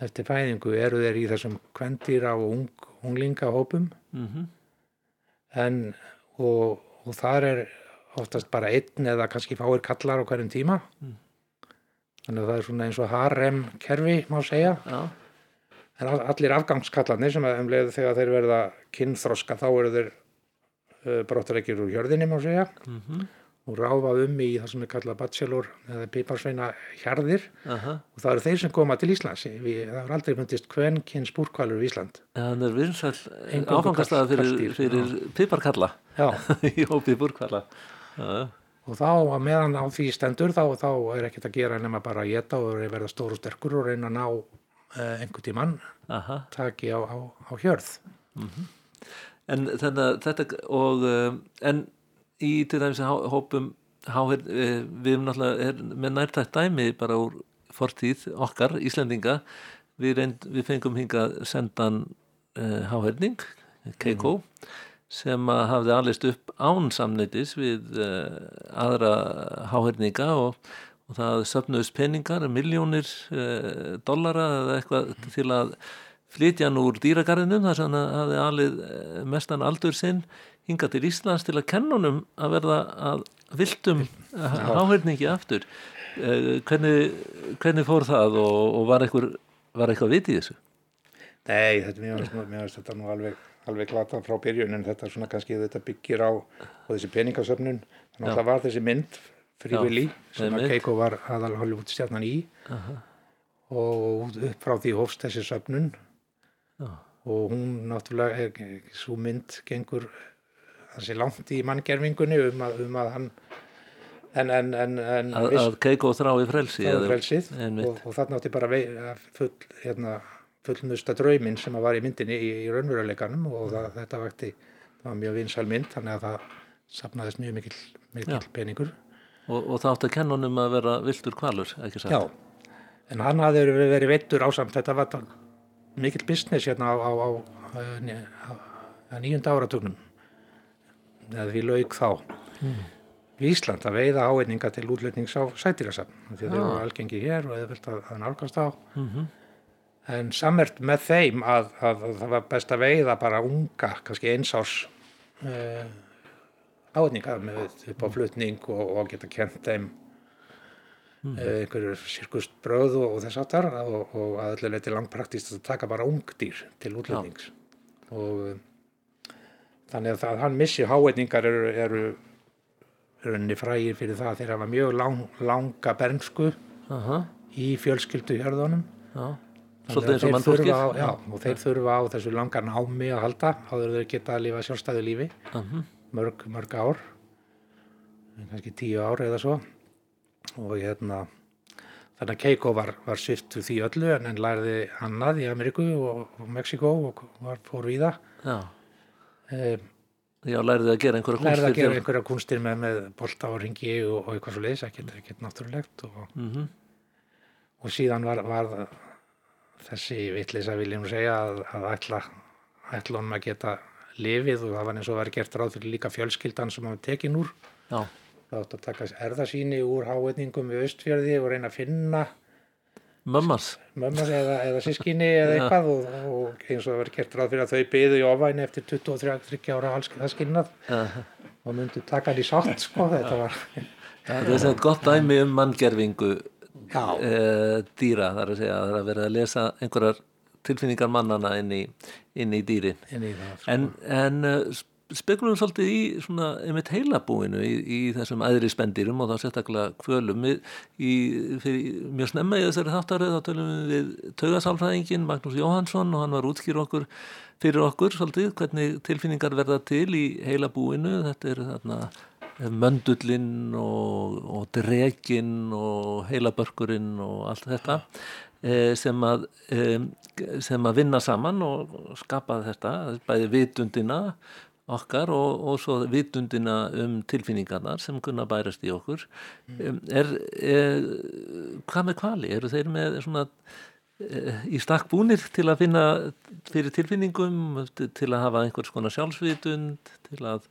S2: Eftir fæðingu eru þeir í þessum kvendýra og ung, unglingahópum.
S3: Mm
S2: en og, og þar er oftast bara einn eða kannski fáir kallar á hverjum tíma. Þannig að það er svona eins og harem kerfi má segja.
S3: Já,
S2: en all- allir afgangskallarnir sem að um leið þegar þeir verða kynþroska þá eru þeir uh, brottareikir úr hjörðinni má segja.
S3: Mhm,
S2: og ráfað um í það sem er kallað bachelor eða piparsveina hjarðir.
S3: Aha.
S2: Og það eru þeir sem koma til Íslands. Við, það er aldrei fundist hvern kynns búrkvalur í Ísland.
S3: Hann er vinsæl
S2: Eingöngu
S3: áfangastæða
S2: kall-
S3: fyrir, fyrir piparkalla. Í hópið búrkalla já,
S2: og þá að meðan á því stendur þá, þá er ekkert að gera nema bara að geta og verða stór og sterkur og reyna að ná uh, einhvern tímann
S3: aha.
S2: taki á, á, á hjörð.
S3: En þannig að þetta og um, en í til dæmis hópum háher, eh, við erum náttúrulega með nærtætt dæmi bara úr fortíð okkar, Íslendinga. Við, reynd, við fengum hingað sendan uh, háherning, Keiko, sem að hafði alist upp án samneitis við uh, aðra háherninga og, og það söfnuðist peningar, miljónir uh, dollara eða eitthvað til að flytja hann úr dýragarðinum þar sem hann hafði alið eh, mestan aldur sinn hinga til Íslands til að kennunum að verða að viltum háherningi aftur. Uh, hvernig, hvernig fór það og, og var, eitthvað vit í þessu?
S2: Nei, þetta finnst mér finnst þetta nú alveg, alveg glata frá byrjun en þetta svona kannski þetta byggir á og þessi peningasöfnun þannig að það var þessi mynd Willy sem að. Keiko var aðal Hollywood stjarnan í og upp frá því hófst þessi söfnun
S3: Já.
S2: og hún náttúrulega er, svo mynd gengur þessi langt í manngerfingunni um að, um að hann en, en, en, en
S3: Að,
S2: viss-
S3: að Keiko þrái frelsi?
S2: frelsið og, og þarna átti bara að full, hérna, fullnusta drauminn sem var í myndinni í, í raunveruleikanum og það, þetta vakti, það var mjög vinsæl mynd þannig að það sapnaðist mjög mikil, mikil
S3: Já.
S2: peningur
S3: Og, og það átti að kenna honum að vera viltur kvalur, ekki satt?
S2: Já, en hann hafði verið, verið veittur ásamt þetta var mikill business hérna á, á, á, á, á, á nýjunda áratugnum eða því lauk þá. Í Ísland að veiða áeinninga til útlutnings á sætýrasafn því þeir eru algengi hér og eða vilt að, að nálgast á
S3: Mhm.
S2: en samert með þeim að, að, að það var best að veiða bara unga, kannski eins árs uh, áeinninga með upp á flutning og, og geta kent þeim mm. einhverju sirkust bröð og, og þess aftar og, og að öllu leiti langpraktist að taka bara ungdýr til útlendings og um, þannig að það, hann missi háeinningar eru, eru rauninni frægir fyrir það að þeir hafa mjög lang, langa bernsku
S3: Aha,
S2: í fjölskyldu hjörðunum
S3: já.
S2: Þannig
S3: Svolítið eins og
S2: þurfa á- Já, og þeir þurfa á þessu langa námi að halda áður þeir geta að lifa sjálfstæðu lífi.
S3: Mhm.
S2: mörg, mörg ár kannski tíu ár eða svo. Og hérna þannig að Keiko var, var sviftu því öllu en en lærði annað í Ameríku og, og Mexiko og var fór í það
S3: Já, já, lærið að gera einhverja
S2: lærði að
S3: kúnstir
S2: gera einhverja kunstir með, með bolta og ringi og, og eitthvað svo leiðis, ekkert, ekkert náttúrulegt og,
S3: Mhm.
S2: og síðan var, var þessi vitleysa viljum segja að, að ætla, ætla honum að geta lifið og það var eins og var gert ráð fyrir líka fjölskyldan sem var tekin úr
S3: Já,
S2: það átt að taka erðasýni úr háetningum við austfjörði og reyna að finna
S3: mömmas.
S2: mömmas eða, eða sískinni eða eitthvað og, og eins og það var gert ráð fyrir að þau byðu í ofæni eftir 23 ára halskinnað og myndu taka hann í sátt sko, þetta var
S3: Það er þetta gott dæmi um manngerfingu e, dýra, það er að segja að það er verið að lesa einhverjar tilfinningar mannana inn í, inn í dýrin.
S2: inn í það sko.
S3: En, en uh, spekulum svolítið í svona einmitt heilabúinu í, í þessum æðri spendirum og þá sérstaklega kvölum. Við í, fyrir, mjög snemma í þessari þáttaröð þá tölum við taugasálfræðingin Magnús Jóhansson og hann var útskýr okkur fyrir okkur svolítið hvernig tilfinningar verða til í heilabúinu. Þetta eru þarna möndullinn og, og dreginn og heilabörkurinn og allt þetta eh, sem að eh, sem að vinna saman og skapa þetta, bæði vitundina okkar og, og svo vitundina um tilfinningarnar sem kunna bærast í okkur mm. er, er hvað með kvali? Eru þeir með svona eh, í stakk búnir til að finna fyrir tilfinningum til að hafa einhvers konar sjálfsvitund til að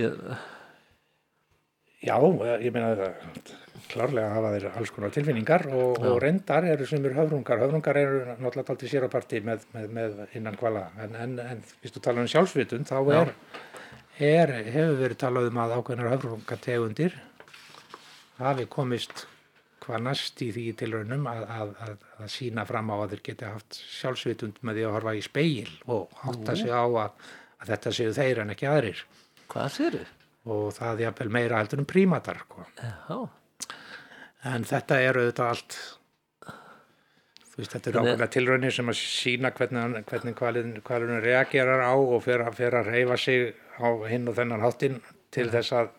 S3: ja,
S2: Já, ég meina það klárlega hafa þeir alls konar tilfinningar og, og reyndar eru sumur höfrungar. Höfrungar eru náttúrulega aldrei sér á parti með, með, með innan kvala en, en, en þú tala um sjálfsvitund þá er, er, hefur verið talað um að ákveðnar höfrungategundir hafi komist hvað næst í því tilraunum að, að, að, að sína fram á að þeir geti haft sjálfsvitund með því að horfa í speil og átta sig á að, að þetta séu þeir en ekki aðrir.
S3: Hvað sér þau?
S2: Og það er jafnvel meira heldur en prímatar sko. En þetta eru auðvitað allt veist þetta eru ákveðna tilraunir sem að sína hvernig, hvernig kvalin reagerar á og fer, að- fer að reyfa sig á hinn og þennan háttinn til þess að,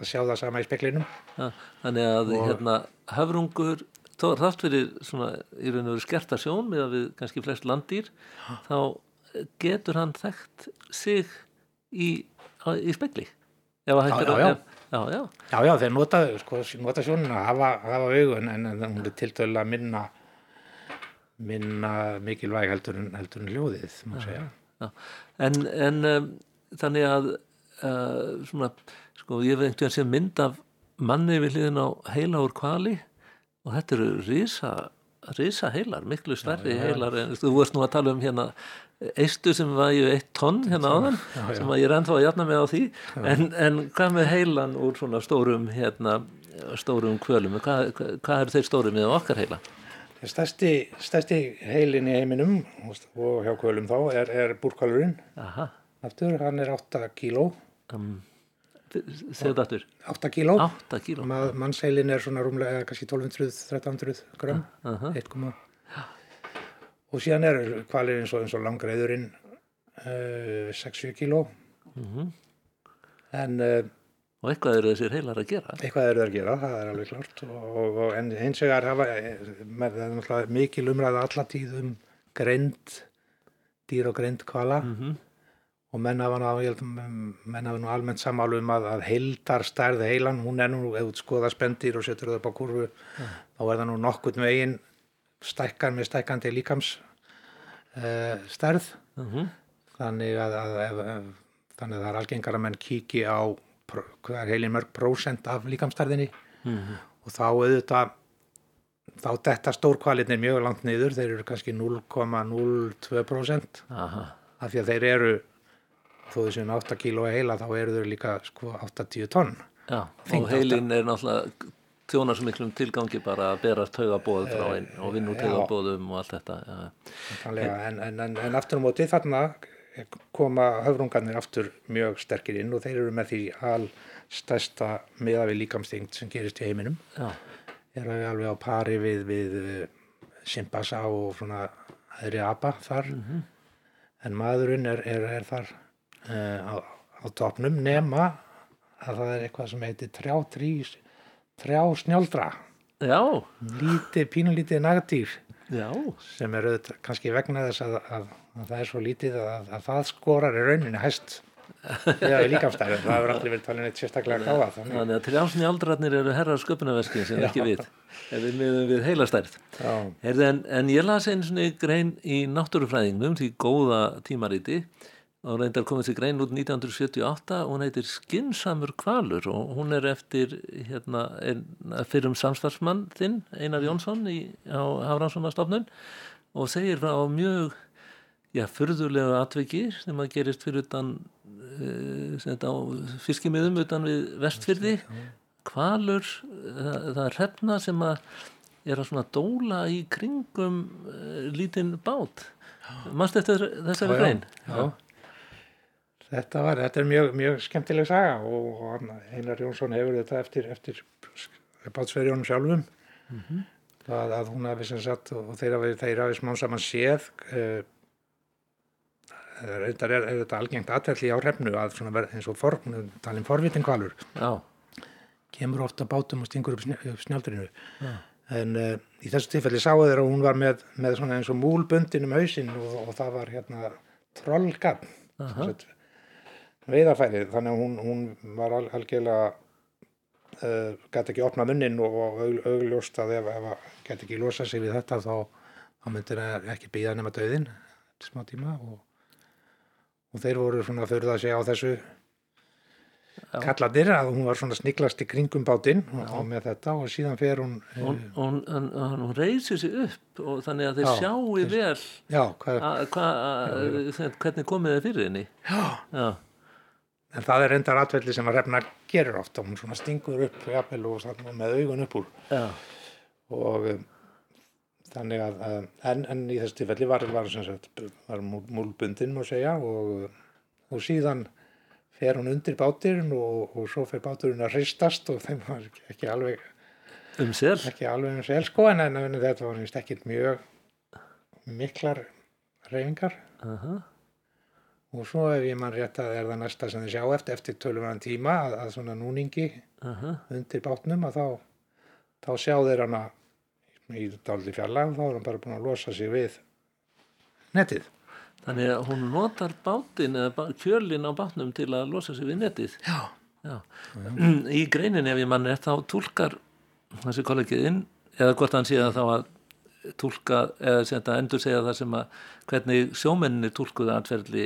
S2: að sjá það sama í speklinum
S3: ja, þannig að
S2: Og-
S3: hérna höfrungur þó er þátt fyrir svona í raun og veru skerta sjón með að við kannski flest landýr þá getur hann þekkt sig í, í spekli
S2: Já,
S3: að
S2: já,
S3: já, já.
S2: Já, þeir nota, sko, nota sjónina að hafa, hafa augun en, en hún er tiltölulega minna minna mikilvæg heldur en, heldur en ljóðið.
S3: En, en um, þannig að uh, svona, sko, ég veit einhvern sem mynd af manni við hliðin á heila úr kvali og þetta eru risa, risa heilar, miklu stærri heilar en þú varst nú að tala um hérna eistu sem var í eitt tonn hérna áðan já, já. sem að ég er ennþá að jætna mig á því. En, en hvað með heilan úr svona stórum hérna, stórum kvölum hvað, hvað eru þeir stórum með okkar heila?
S2: Stærsti, stærsti heilin í heiminum og hjá kvölum þá er, er búrkvalurinn aftur, hann er 8 kíló.
S3: Um, segðu þetta aftur.
S2: 8 kíló,
S3: 8 kíló.
S2: Ma, mannsheilin er svona rúmlega kannski 1200-1300 gram 1,5 og síðan er kvalir eins og, eins og langreiðurinn uh, 6-7 kíló.
S3: Mhm.
S2: en uh,
S3: og eitthvað eru þessir heilar að gera.
S2: eitthvað eru það að gera, það er alveg klart og, og, og en hafa með, það er mikil umræða allatíð um greind dýr og greind kvala
S3: Mhm.
S2: og menn hafa, ég nú almennt samálu um að, að heildar stærð heilan, hún er nú, ef þú skoða spendir og setur það upp á kurvu þá er það nú nokkurn veginn stækkar með stækkandi líkams uh, stærð
S3: Mhm.
S2: þannig að, að ef, ef, þannig að það er algengar að menn kíki á pr- hvað er heilin mörg prósent af líkamstærðinni
S3: Mhm.
S2: og þá auðvitað þá detta stórkvalitnir mjög langt niður þeir eru kannski 0,02%
S3: Aha.
S2: af því að þeir eru þó þessu 8 kíló heila þá eru þeir líka sko 80 tonn
S3: Já, og heilin er náttúrulega þjónar svo miklum tilgangi bara að bera taugabóð frá einn og vinna úr taugabóðum og allt þetta
S2: en, en, en, en aftur á móti þarna koma höfrungarnir aftur mjög sterkir inn og þeir eru með því al stærsta miða við líkamstingt sem gerist í heiminum.
S3: Já.
S2: eru alveg á pari við, við Simbasa og svona aðri apa þar. En maðurinn er, er, er þar uh, á, á topnum nema að það er eitthvað sem heitir trjá, trí, trjá snjáldra
S3: Já,
S2: lítið, pínulítið nagdýr.
S3: Já,
S2: sem er auðvitað kannski vegna þess að, að, að það er svo lítið að, að það skorar í rauninni hæst. Eða í líkamstæri það hefur aldrei verið talin eitt sérstaklega gáða þannig.
S3: Þannig að trjásnjaldrarnir eru herrar sköpunarverski sem ekki við ef við miðum við Heyrðu, en, en ég las einu svona grein í náttúrufræðingnum því góða tímariti og reyndar komið til grein út 1978 og hún heitir Skinsamur kvalur og hún er eftir hérna, ein, fyrrum samstarfsmann þinn, Einar Jónsson í, á Hafranssonastofnun og segir frá mjög já, furðulegu atviki sem að gerist fyrir utan uh, fiskimiðum utan við vestfyrði kvalur, það, það er hrefna sem að er að svona dóla í kringum uh, lítinn bát. Mannst eftir þessari
S2: Já, já,
S3: grein?
S2: Já. Þetta, var, þetta er mjög, mjög skemmtileg saga og, og Einar Jónsson hefur þetta eftir, eftir bátsverjónum sjálfum. Það að hún hafi sem sagt og þeir hafi, smán saman séð uh, reyndar er, er þetta algengt aðtelli á hrefnu að svona verð eins og for, talin forvitin kvalur
S3: já,
S2: kemur ofta bátum og stingur upp, snj upp snjaldrinu. En uh, í þessu tilfelli sáu þeir að hún var með, með svona eins og múlbundin um hausinn og, og það var hérna trollgarn
S3: Aha.
S2: veiðarfæri þannig að hún, hún var al, algjörlega uh, gæti ekki opna munnin og, og aug, augljóst að ef, ef að gæti ekki losa sig við þetta þá, þá myndir það ekki býða nema döðin smá tíma og, og þeir voru svona að að segja á þessu kalladir að hún var svona sniglast í kringum bátinn og, og með þetta og síðan fer hún
S3: hún, hún, hún, hún reysir sig upp og þannig að þeir
S2: Já,
S3: sjáu
S2: þeir-
S3: vel
S2: já, hvað,
S3: að, hva, að, hvernig komið þið fyrir henni?
S2: Já,
S3: já,
S2: en það er reyndar atvelli sem að refna gerir ofta, hún svona stingur upp jafnvel og með augun upp úr.
S3: Já,
S2: og um, þannig að, að en, en í þessu tilfelli var, var, var múl- múlbundin má segja og, og síðan fer hún undir báturinn og, og svo fer báturinn að hristast og þeim var ekki, alveg
S3: um
S2: ekki alveg um sel sko en, en, en þetta var ekki mjög miklar reyfingar
S3: Aha.
S2: Og svo ef ég mann rétt að er það næsta sem þið sjá eftir eftir tölumvæðan tíma að, að svona núningi
S3: Aha.
S2: undir bátnum að þá, þá sjá þeir hana í dálítið fjarlægum þá er hann bara búin að losa sig við netið.
S3: þannig að hún notar bátinn eða kjölinn á bátnum til að losa sig við netið
S2: Já.
S3: Já. Í greinin ef ég mann er þá túlkar þessi kollegiðinn eða hvort hann sé að þá að tólka eða endur segja það sem að hvernig sjómenninni tólkuði atferðli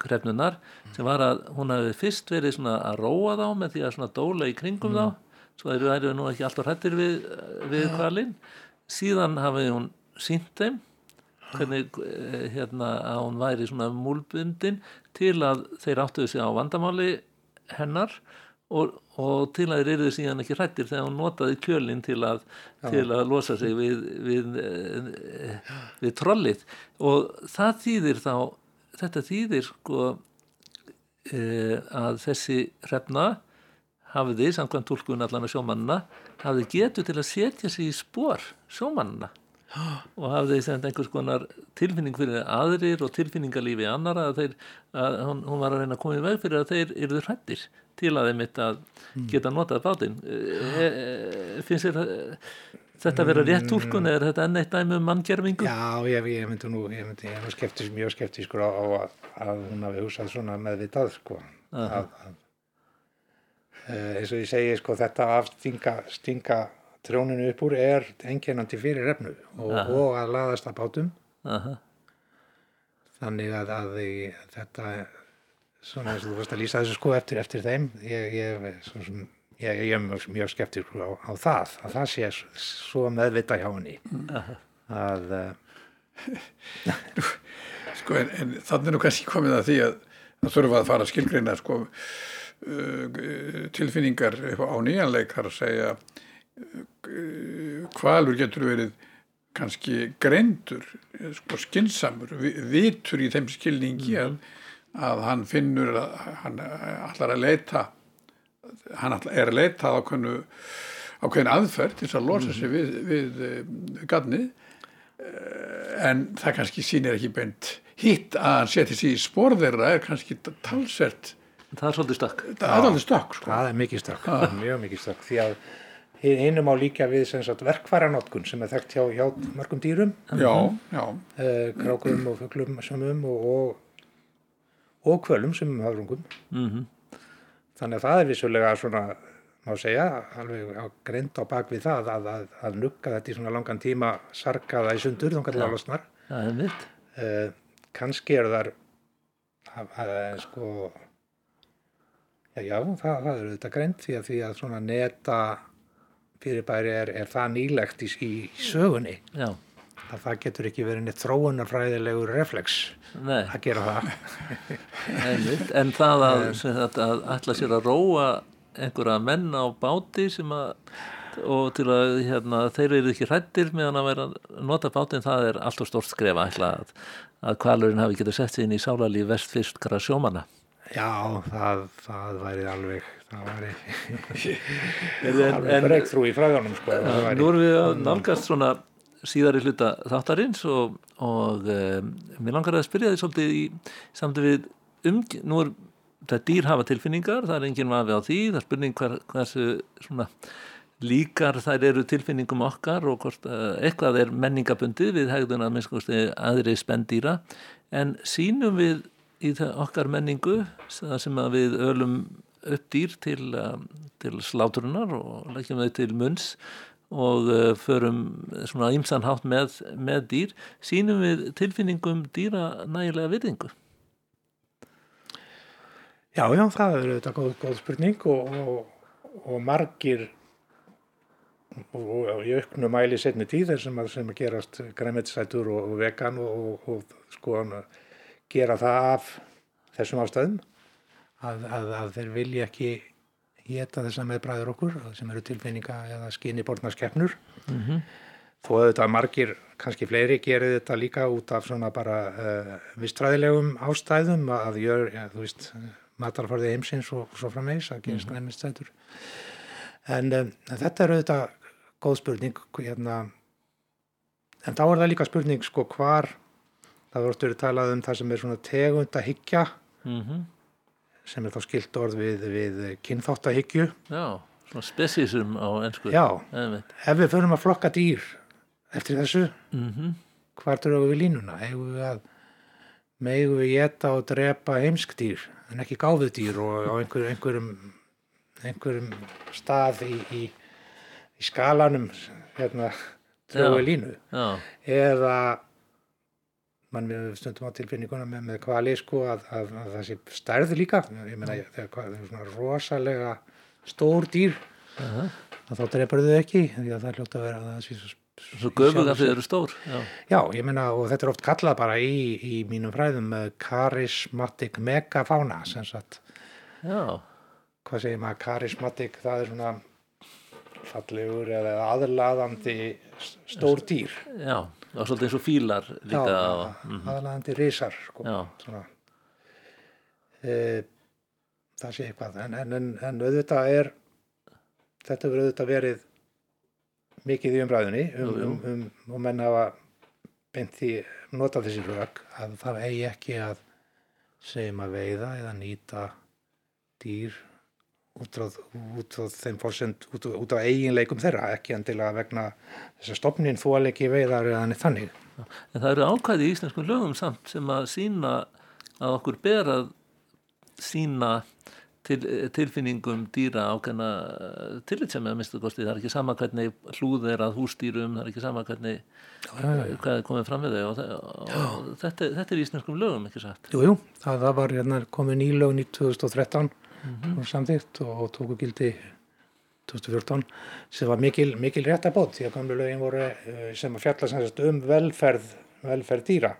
S3: krefnunar sem var að hún hafi fyrst verið svona að róa þá með því að svona dóla í kringum mm. þá. Svo eru þær nú ekki alltaf hrættir við, við kvalinn síðan hafi hún sínt þeim hvernig eh, hérna að hún væri svona múlbundin til að þeir áttuðu sig á vandamáli hennar og, og til að þeir eru síðan ekki hrættir þegar hún notaði kjölinn til að, til að losa sig við, við, við, við trollið. Og það þýðir þá þetta þýðir sko e, að þessi hrefna hafiði, samkvæmt tólkun allan að sjómanna, hafiði getur til að setja sig í spór sjómanna og hafði sendt einhvers konar tilfinning fyrir aðrir og tilfinningalífi annara að, þeir, að hún, hún var að reyna að koma í veg fyrir að þeir eruður hrættir til að þeim mitt að mm. geta notað bátinn e, e, finnst þér þetta að vera rétt tólkun eða er þetta enn eitt dæmi um manngjörfingu?
S2: Já, ég, ég myndi nú ég myndi, ég myndi skeptis, mjög skeptískur á, að, að hún hafi húsað svona meðvitað sko að, að, eins og ég segi sko þetta að stinga, stinga trjóninu upp úr er enginandi fyrir refnu og, og að laðast að bátum Aha. þannig að, að þetta svona eins og þú veist að lýsa þessu sko eftir, eftir þeim ég, ég, sem, ég, ég er mjög, mjög skeptisk á, á það að það sé svo meðvita hjá henni. Að
S1: uh, sko en, en þannig er nú kannski komið að því að það þurfa að fara skilgreina sko uh, tilfinningar á nýjanleikar að segja hvalur getur verið kannski greindur sko skinsamur, vitur í þeim skilningi að, að hann finnur að hann allar að leita hann er að leita á ákveðin aðferð til að losa sig við, við eh, gadnið eh, en það kannski sínir ekki beint hitt að hann setja sér í spórðeira er kannski talsvert
S3: það er svolítið stökk
S1: það er svolítið stökk
S2: sko. það er mikið stökk, mjög mikið stökk því að Hinnum á líka við verkvaranotkun sem er þekkt hjá, hjá mörgum dýrum,
S1: já, já.
S2: Uh, krákum og fugglum samum og, og, og kvölum sem hafrungum. Mm -hmm. Þannig að það er vissulega svona, má segja, alveg á grend á bakvið það að, að, að nukka þetta í svona langan tíma sarkaða í sundur, þá kannski alveg
S3: Það er mitt.
S2: Uh, kannski er þar, að, sko, já, já, það, það eru þetta grend því að því að svona neta fyrirbæri er, er það nýlegt í, í sögunni Já. Að það getur ekki verið neitt þróunarfræðilegur reflex Nei. að gera það
S3: en það að, að, að ætla sér að róa einhverja menn á báti sem að og til að hérna, þeir eru ekki hrættir meðan að vera nota bátin það er alltaf stort skrefa að, að kvalurinn hafi getið sett sér inn í sálarlíf vestfyrskara sjómana
S2: Já, það, það væri alveg það væri alveg breykþrú í fræðanum sko,
S3: Nú erum við að nálgast svona síðari hluta þáttarins og, og um, mér langar að spyrja því svolítið í samt við um, nú er það dýr hafa tilfinningar, það er enginn vafi á því það er spurning hver, hversu svona líkar þær eru tilfinningum okkar og hvort uh, eitthvað er menningabundi við hegðun að minnskosti aðri spendýra. En sínum við í okkar menningu sem að við ölum upp dýr til, um, til sláturunar og leggjum þau til munns og uh, förum svona ímsanhátt með, með dýr. Sínum við tilfinningum dýra nægilega virðingu?
S2: Já, já, það er þetta góð, góð spurning og, og, og margir og í auknu mæli setni tíðir sem að, sem að gerast græmetsætur og, og vegan og sko gera það af þessum ástæðum. Að, að, að þeir vilja ekki geta þess að meðbræður okkur sem eru tilfinninga eða skinni borna skeppnur mm -hmm. þó að þetta margir, kannski fleiri gerir þetta líka út af svona bara uh, vistræðilegum ástæðum að gjör, ja, þú veist, matarfarði heimsins og svo framvegs að skræmistætur mm -hmm. en um, þetta eru þetta góð spurning hérna en þá er það líka spurning sko hvar það voruð að talað um það sem er svona tegund að higgja mm -hmm sem er þá skilt orð við, við kynþáttahyggju.
S3: Já, svona spesísum á ennsku
S2: Já, ef við förum að flokka dýr eftir þessu mm -hmm. hvart eru við línuna? Hefur við að megu við geta og drepa heimsk dýr en ekki gáfið dýr og á einhver, einhverjum einhverjum stað í, í, í skalanum hérna drögu línu.
S3: Já,
S2: eða mann við stundum á tilfinninguna með, með kvali sko að, að, að það sé stærð líka. Ég meina það er svona rosalega stór dýr
S3: Aha.
S2: að þá drepar þau ekki því að það er hljótt að vera að það sé svo
S3: göfug að þið eru stór já,
S2: Já, ég meina og þetta er oft kallað bara í, í mínum fræðum með charismatic megafána sem sagt,
S3: já,
S2: hvað segir maður? Charismatic, það er svona fallegur eða aðlaðandi stór dýr.
S3: Já og svolítið eins og fílar líka mm,
S2: aðlaðandi risar sko, e, það sé eitthvað. En, en, en, auðvitað er þetta verður auðvitað verið mikið í umræðunni um, um, um, og menn hafa beint því nota þessi rök að það eigi ekki að segjum að veiða eða nýta dýr út á, út á þeim fórsend út, út á eiginleikum þeirra ekki endilega vegna þess að stopnin alveg ekki veiðar eða neitt þannig.
S3: En það eru ákvæði í íslenskum lögum samt sem að sína að okkur ber að sína til, tilfinningum dýra ákveðna tillitsemi að minnstu kosti, það er ekki sama hvernig hlúð er að húsdýrum, það er ekki sama hvernig hvað er komið fram við þau. Og, þe- og þetta, þetta er í íslenskum lögum ekki satt?
S2: Jú, jú, það, það var hérna komið nýlögn í 2013 og samþýrt og tóku gildi 2014 sem var mikil, mikil réttabót því að gamlu lögin voru eh, sem að fjalla sem sagt um velferð, velferð dýra,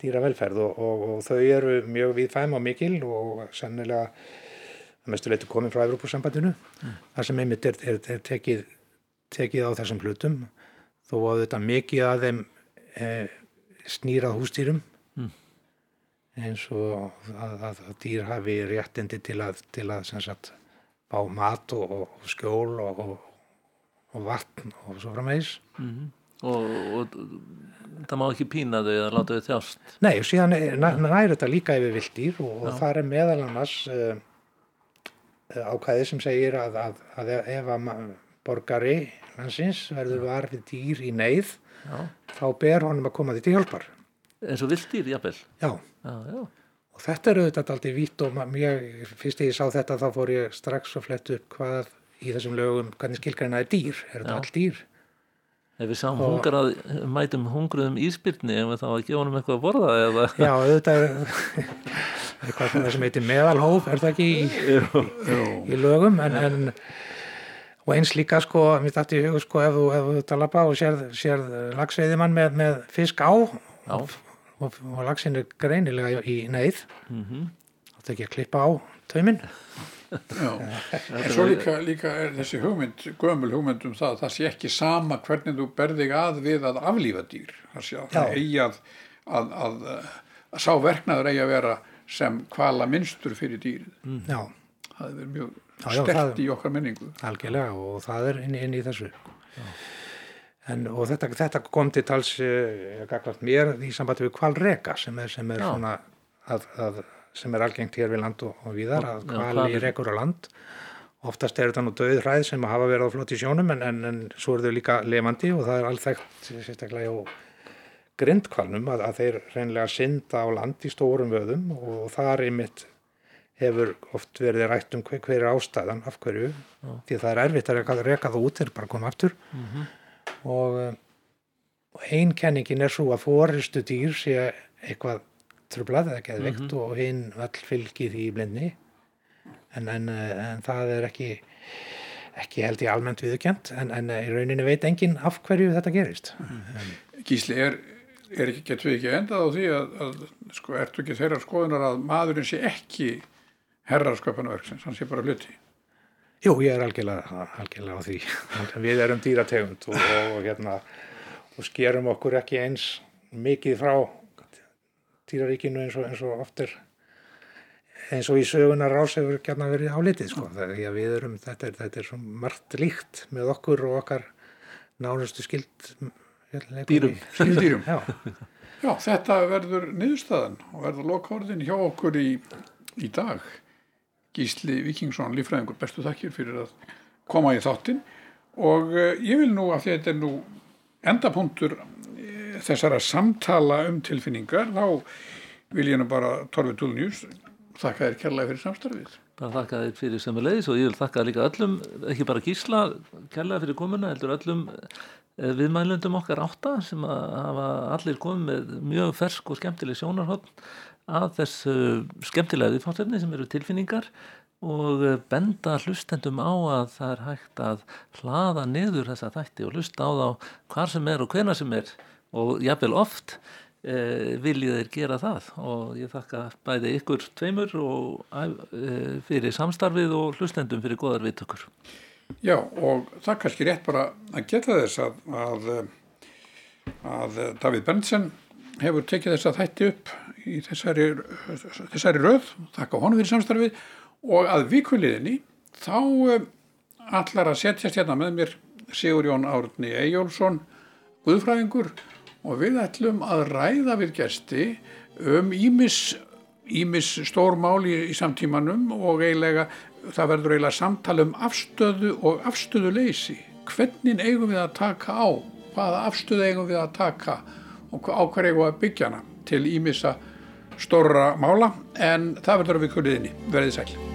S2: dýravelferð og, og, og þau eru mjög viðfæm og mikil og sennilega að mestu leiti komin frá Evrópusambandinu þar sem einmitt er, er, er tekið, tekið á þessum hlutum. Þó að þetta mikið að þeim e, snýrað hústýrum eins og að, að, dýr hafi réttindi til að, til að sem sagt, fá mat og, og skjól og, og, vatn og svo framvegis.
S3: og, og það má ekki pína þau eða láta þau þjást?
S2: Nei, og síðan næ- næri þetta líka yfir vilddýr og, og það er meðal annars uh, ákvæði sem segir að, að, að ef- að borgari landsins verður var við dýr í neyð
S3: já.
S2: þá ber honum að koma því til hjálpar.
S3: eins og viltýr, jafnvel?
S2: Já,
S3: já, já,
S2: Og þetta er auðvitað aldrei vítt og mjög, fyrst ég sá þetta þá fór ég strax að fletta upp hvað í þessum lögum, hvernig skilgræna er dýr, er þetta all dýr?
S3: ef við sáum hungrað mætum hungruðum íspyrni ef við þá að gefa honum eitthvað að borða eða?
S2: Já, auðvitað er eitthvað sem heitir meðalhóf, er það ekki í, í, í lögum, en, en og eins líka sko, mér dætti í hug sko, ef þú, ef þú tala bá og sérð, sérð lagsveiðimann með, með fisk á
S3: Já.
S2: Og, og, lagsin er greinilega í neyð,
S3: Mhm.
S2: þá tek ég að klippa á tauminn.
S1: Já, en svo líka, líka er þessi hugmynd, gömul hugmynd um það, það sé ekki sama hvernig þú berðig að við að aflífa dýr. Það sé að það
S2: Já.
S1: eigi að, að, að, að sá verknaður eigi að vera sem kvala minnstur fyrir dýrið.
S2: Já,
S1: Það er mjög
S2: Já, já,
S1: stert í okkar menningu.
S2: algjörlega og það er inn, inn í þessu. En, og þetta, þetta kom til tals uh, gagvart mér í sambandi við kvalreka sem er, sem er
S3: Já.
S2: svona að, að, sem er algengt hér við land og, og víðar að
S3: Já,
S2: kvali rekur á land. Oftast er þetta nú döð hræð sem hafa verið á flott í sjónum en, en, en svo eru þau líka levandi og það er alþekkt sérstaklega á grindkvalnum að, að þeir reynlega synda á land í stórum vöðum og þar einmitt hefur oft verið rætt um hver, hver er ástæðan af hverju. Því að það er erfitt að reka, reka það út þeir bara koma aftur. Og, eh, og ein kenningin er svo að fóristu dýr sé eitthvað trublað eða geðveikt og hinn all fylgi því í blindni. En, en, eh, en það er ekki ekki held ég almennt viðurkjönd en, en í rauninni veit enginn af hverju þetta gerist.
S1: Gísli, er, er ekki, getur við ekki endað á því að, að sko, ertu ekki þeirra skoðunar að maðurinn sé ekki herrar sköpunarverksins, hann sé bara hluti.
S2: Jú, ég er algjörlega, algjörlega á því við erum dýrategund og, og, og hérna og skerum okkur ekki eins mikið frá dýraríkinu eins og, eins og oft er eins og í sögunar rás hefur gætna verið álitið sko. að við erum, þetta er, þetta er svo margt líkt með okkur og okkar nánustu skild hérna,
S3: Dýrum.
S1: Skyldýrum.
S2: Já,
S1: Já, þetta verður niðurstaðan og verður lokaorðin hjá okkur í, í dag. Gísli Víkingsson, lífræðingur, bestu þakkir fyrir að koma í þáttinn og uh, ég vil nú að þetta er nú endapunktur uh, þessara samtala um tilfinningar, þá vil ég nú bara Torfi Túlnjús þakka þér kærlega fyrir samstarfið.
S3: bara þakka þér fyrir sem leiðis og ég vil þakka líka öllum, ekki bara gísla kærlega fyrir komuna, heldur öllum eh, viðmælundum okkar átta sem að hafa allir komið með mjög fersk og skemmtileg sjónarhótt að þessu skemmtilega viðfáttefni sem eru tilfinningar og eh, benda hlustendum á að það er hægt að hlaða niður þessa þætti og hlusta á þá hvar sem er og hvena sem er. Og jáfnvel oft e, viljið þeir gera það. Og ég þakka bæði ykkur tveimur og e, fyrir samstarfið og hlustendum fyrir goðar viðtökur.
S1: Já og það er kannski rétt bara að geta þess að, að, að Davíð Bernsen hefur tekið þess að þætti upp í þessari, þessari röð, þakka honum fyrir samstarfið og að vikuliðinni þá allar að setjast hérna með mér Sigur Jón Árni Ejjólfsson Guðfræðingur og við ætlum að ræða við gesti um ímis, ímis stór máli í, samtímanum og eiginlega það verður eiginlega samtala um afstöðu og afstöðuleysi. Hvernig eigum við að taka á? Hvaða afstöðu eigum við að taka og á hver eigum við að byggja hana til ímissa stóra mála en það verður við kulliðinni verðið sæl